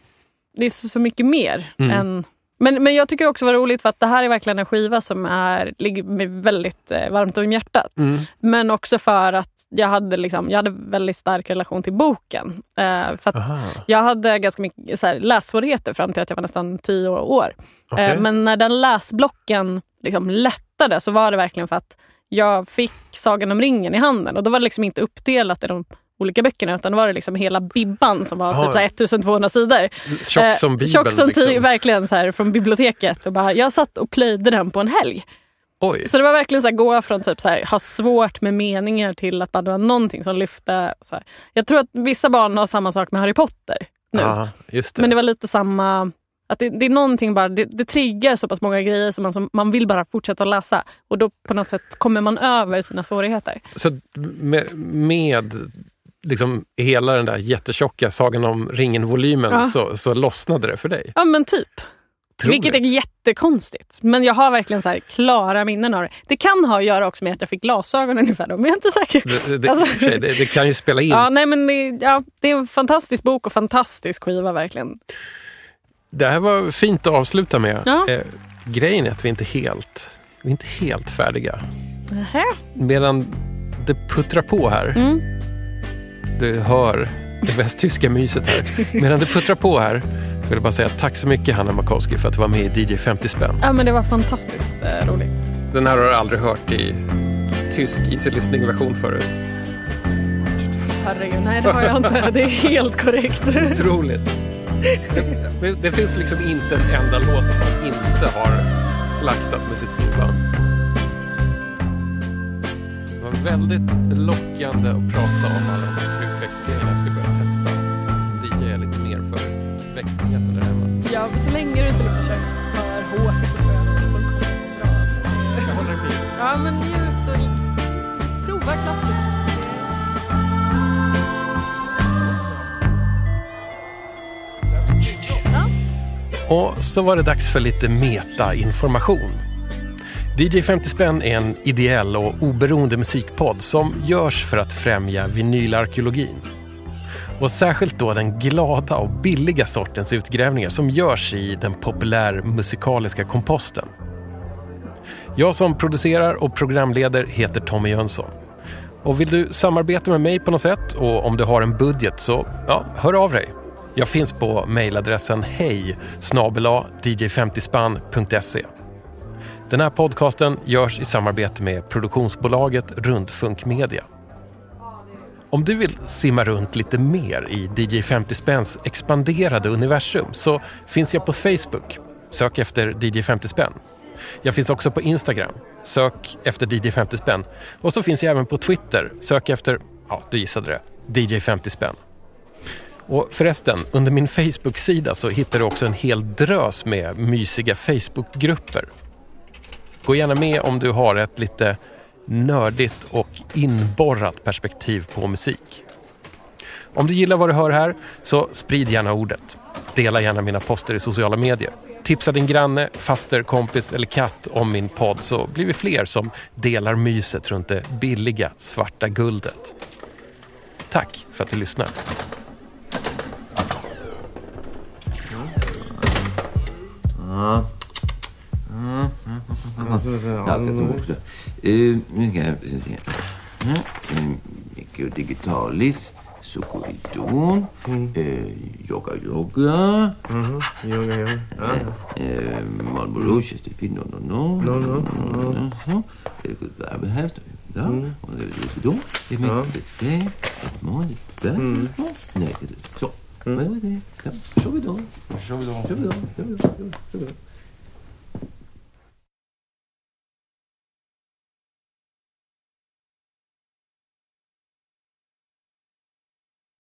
det är så, så mycket mer Mm. än men, men jag tycker också var roligt för att det här är verkligen en skiva som är, ligger mig väldigt eh, varmt om hjärtat. Mm. Men också för att jag hade, liksom, jag hade väldigt stark relation till boken. Eh, för jag hade ganska mycket så här, lässvårigheter fram till att jag var nästan tio år. okej. Eh, Men när den läsblocken liksom lättade så var det verkligen för att jag fick Sagan om ringen i handen. Och då var det liksom inte uppdelat i de olika böckerna utan var det liksom hela bibban som var Ja. typ så här 1200 sidor. Tjock Eh, som Bibeln. Tjock som liksom. verkligen så här från biblioteket. Och bara, jag satt och plöjde den på en helg. Oj. Så det var verkligen så här, gå från typ så här, ha svårt med meningar till att bara det var någonting som lyfte. Så här. Jag tror att vissa barn har samma sak med Harry Potter nu. Just det. Men det var lite samma... Att det, det är någonting bara, det, det triggar så pass många grejer som man, som man vill bara fortsätta att läsa. Och då på något sätt kommer man över sina svårigheter. Så med, med liksom hela den där jättetjocka Sagan om ringen-volymen Ja. så, så lossnade det för dig? Ja men typ. Otroligt. Vilket är jättekonstigt. Men jag har verkligen så här klara minnen av det. Det kan ha att göra också med att jag fick glasögon ungefär då, men jag är inte säker. Det, det, Alltså- det, det kan ju spela in. Ja, nej, men det, ja, det är en fantastisk bok och fantastisk skiva verkligen. Det här var fint att avsluta med. Ja. Eh, grejen är att vi inte helt, vi är inte helt färdiga. Nähä. Medan det puttrar på här, Mm. Du hör det västtyska myset här. Medan det puttrar på här vill jag bara säga tack så mycket Hanna Makowski för att du var med i DJ 50 spänn. Ja, men det var fantastiskt eh, roligt. Den här har du aldrig hört i tysk easy listening version förut. Herregud, nej det har jag inte. Det är helt korrekt. Otroligt. Det, det finns liksom inte en enda låt man inte har slaktat med sitt storband. Det var väldigt lockande att prata om alla de här krukväxtgrejerna jag ska börja testa. Sen DJ är lite mer för växtligheten där hemma. Ja, så länge du inte liksom kör för hårt så tror jag att de kommer gå bra. Jag håller med. Ja, men mjukt och prova klassiskt. Och så var det dags för lite meta-information. DJ 50 spänn är en ideell och oberoende musikpodd som görs för att främja vinylarkeologin. Och särskilt då den glada och billiga sortens utgrävningar som görs i den populärmusikaliska komposten. Jag som producerar och programleder heter Tommy Jönsson. Och vill du samarbeta med mig på något sätt och om du har en budget så ja, hör av dig. Jag finns på mejladressen hej dj50spann.se. Den här podcasten görs i samarbete med produktionsbolaget Rundfunk Media. Om du vill simma runt lite mer i DJ 50 spänns expanderade universum så finns jag på Facebook. Sök efter DJ 50 spänn. Jag finns också på Instagram. Sök efter DJ 50 spänn. Och så finns jag även på Twitter. Sök efter, ja du gissade det, DJ 50 spänn. Och förresten, under min Facebook-sida så hittar du också en hel drös med mysiga Facebook-grupper. Gå gärna med om du har ett lite nördigt och inborrat perspektiv på musik. Om du gillar vad du hör här, så sprid gärna ordet. Dela gärna mina poster i sociala medier. Tipsa din granne, faster, kompis eller katt om min podd så blir vi fler som delar myset runt det billiga svarta guldet. Tack för att du lyssnar. Mm. Mm tror också. Eh, nu ska jag se. Mm, eh, Micro Digitalis, Sokoridon, eh, Yoga Yoga, Yoga, yoga. Ja. eh, Marlboro, Chesterfield, no, no, no. No, no, no. Så. Eh, Värmehäft, ja. Och det då. Det är mycket mål, ett där. Nej, det så. Det? Då. Så vi då. Så vi då. Så vi då. Så vi då.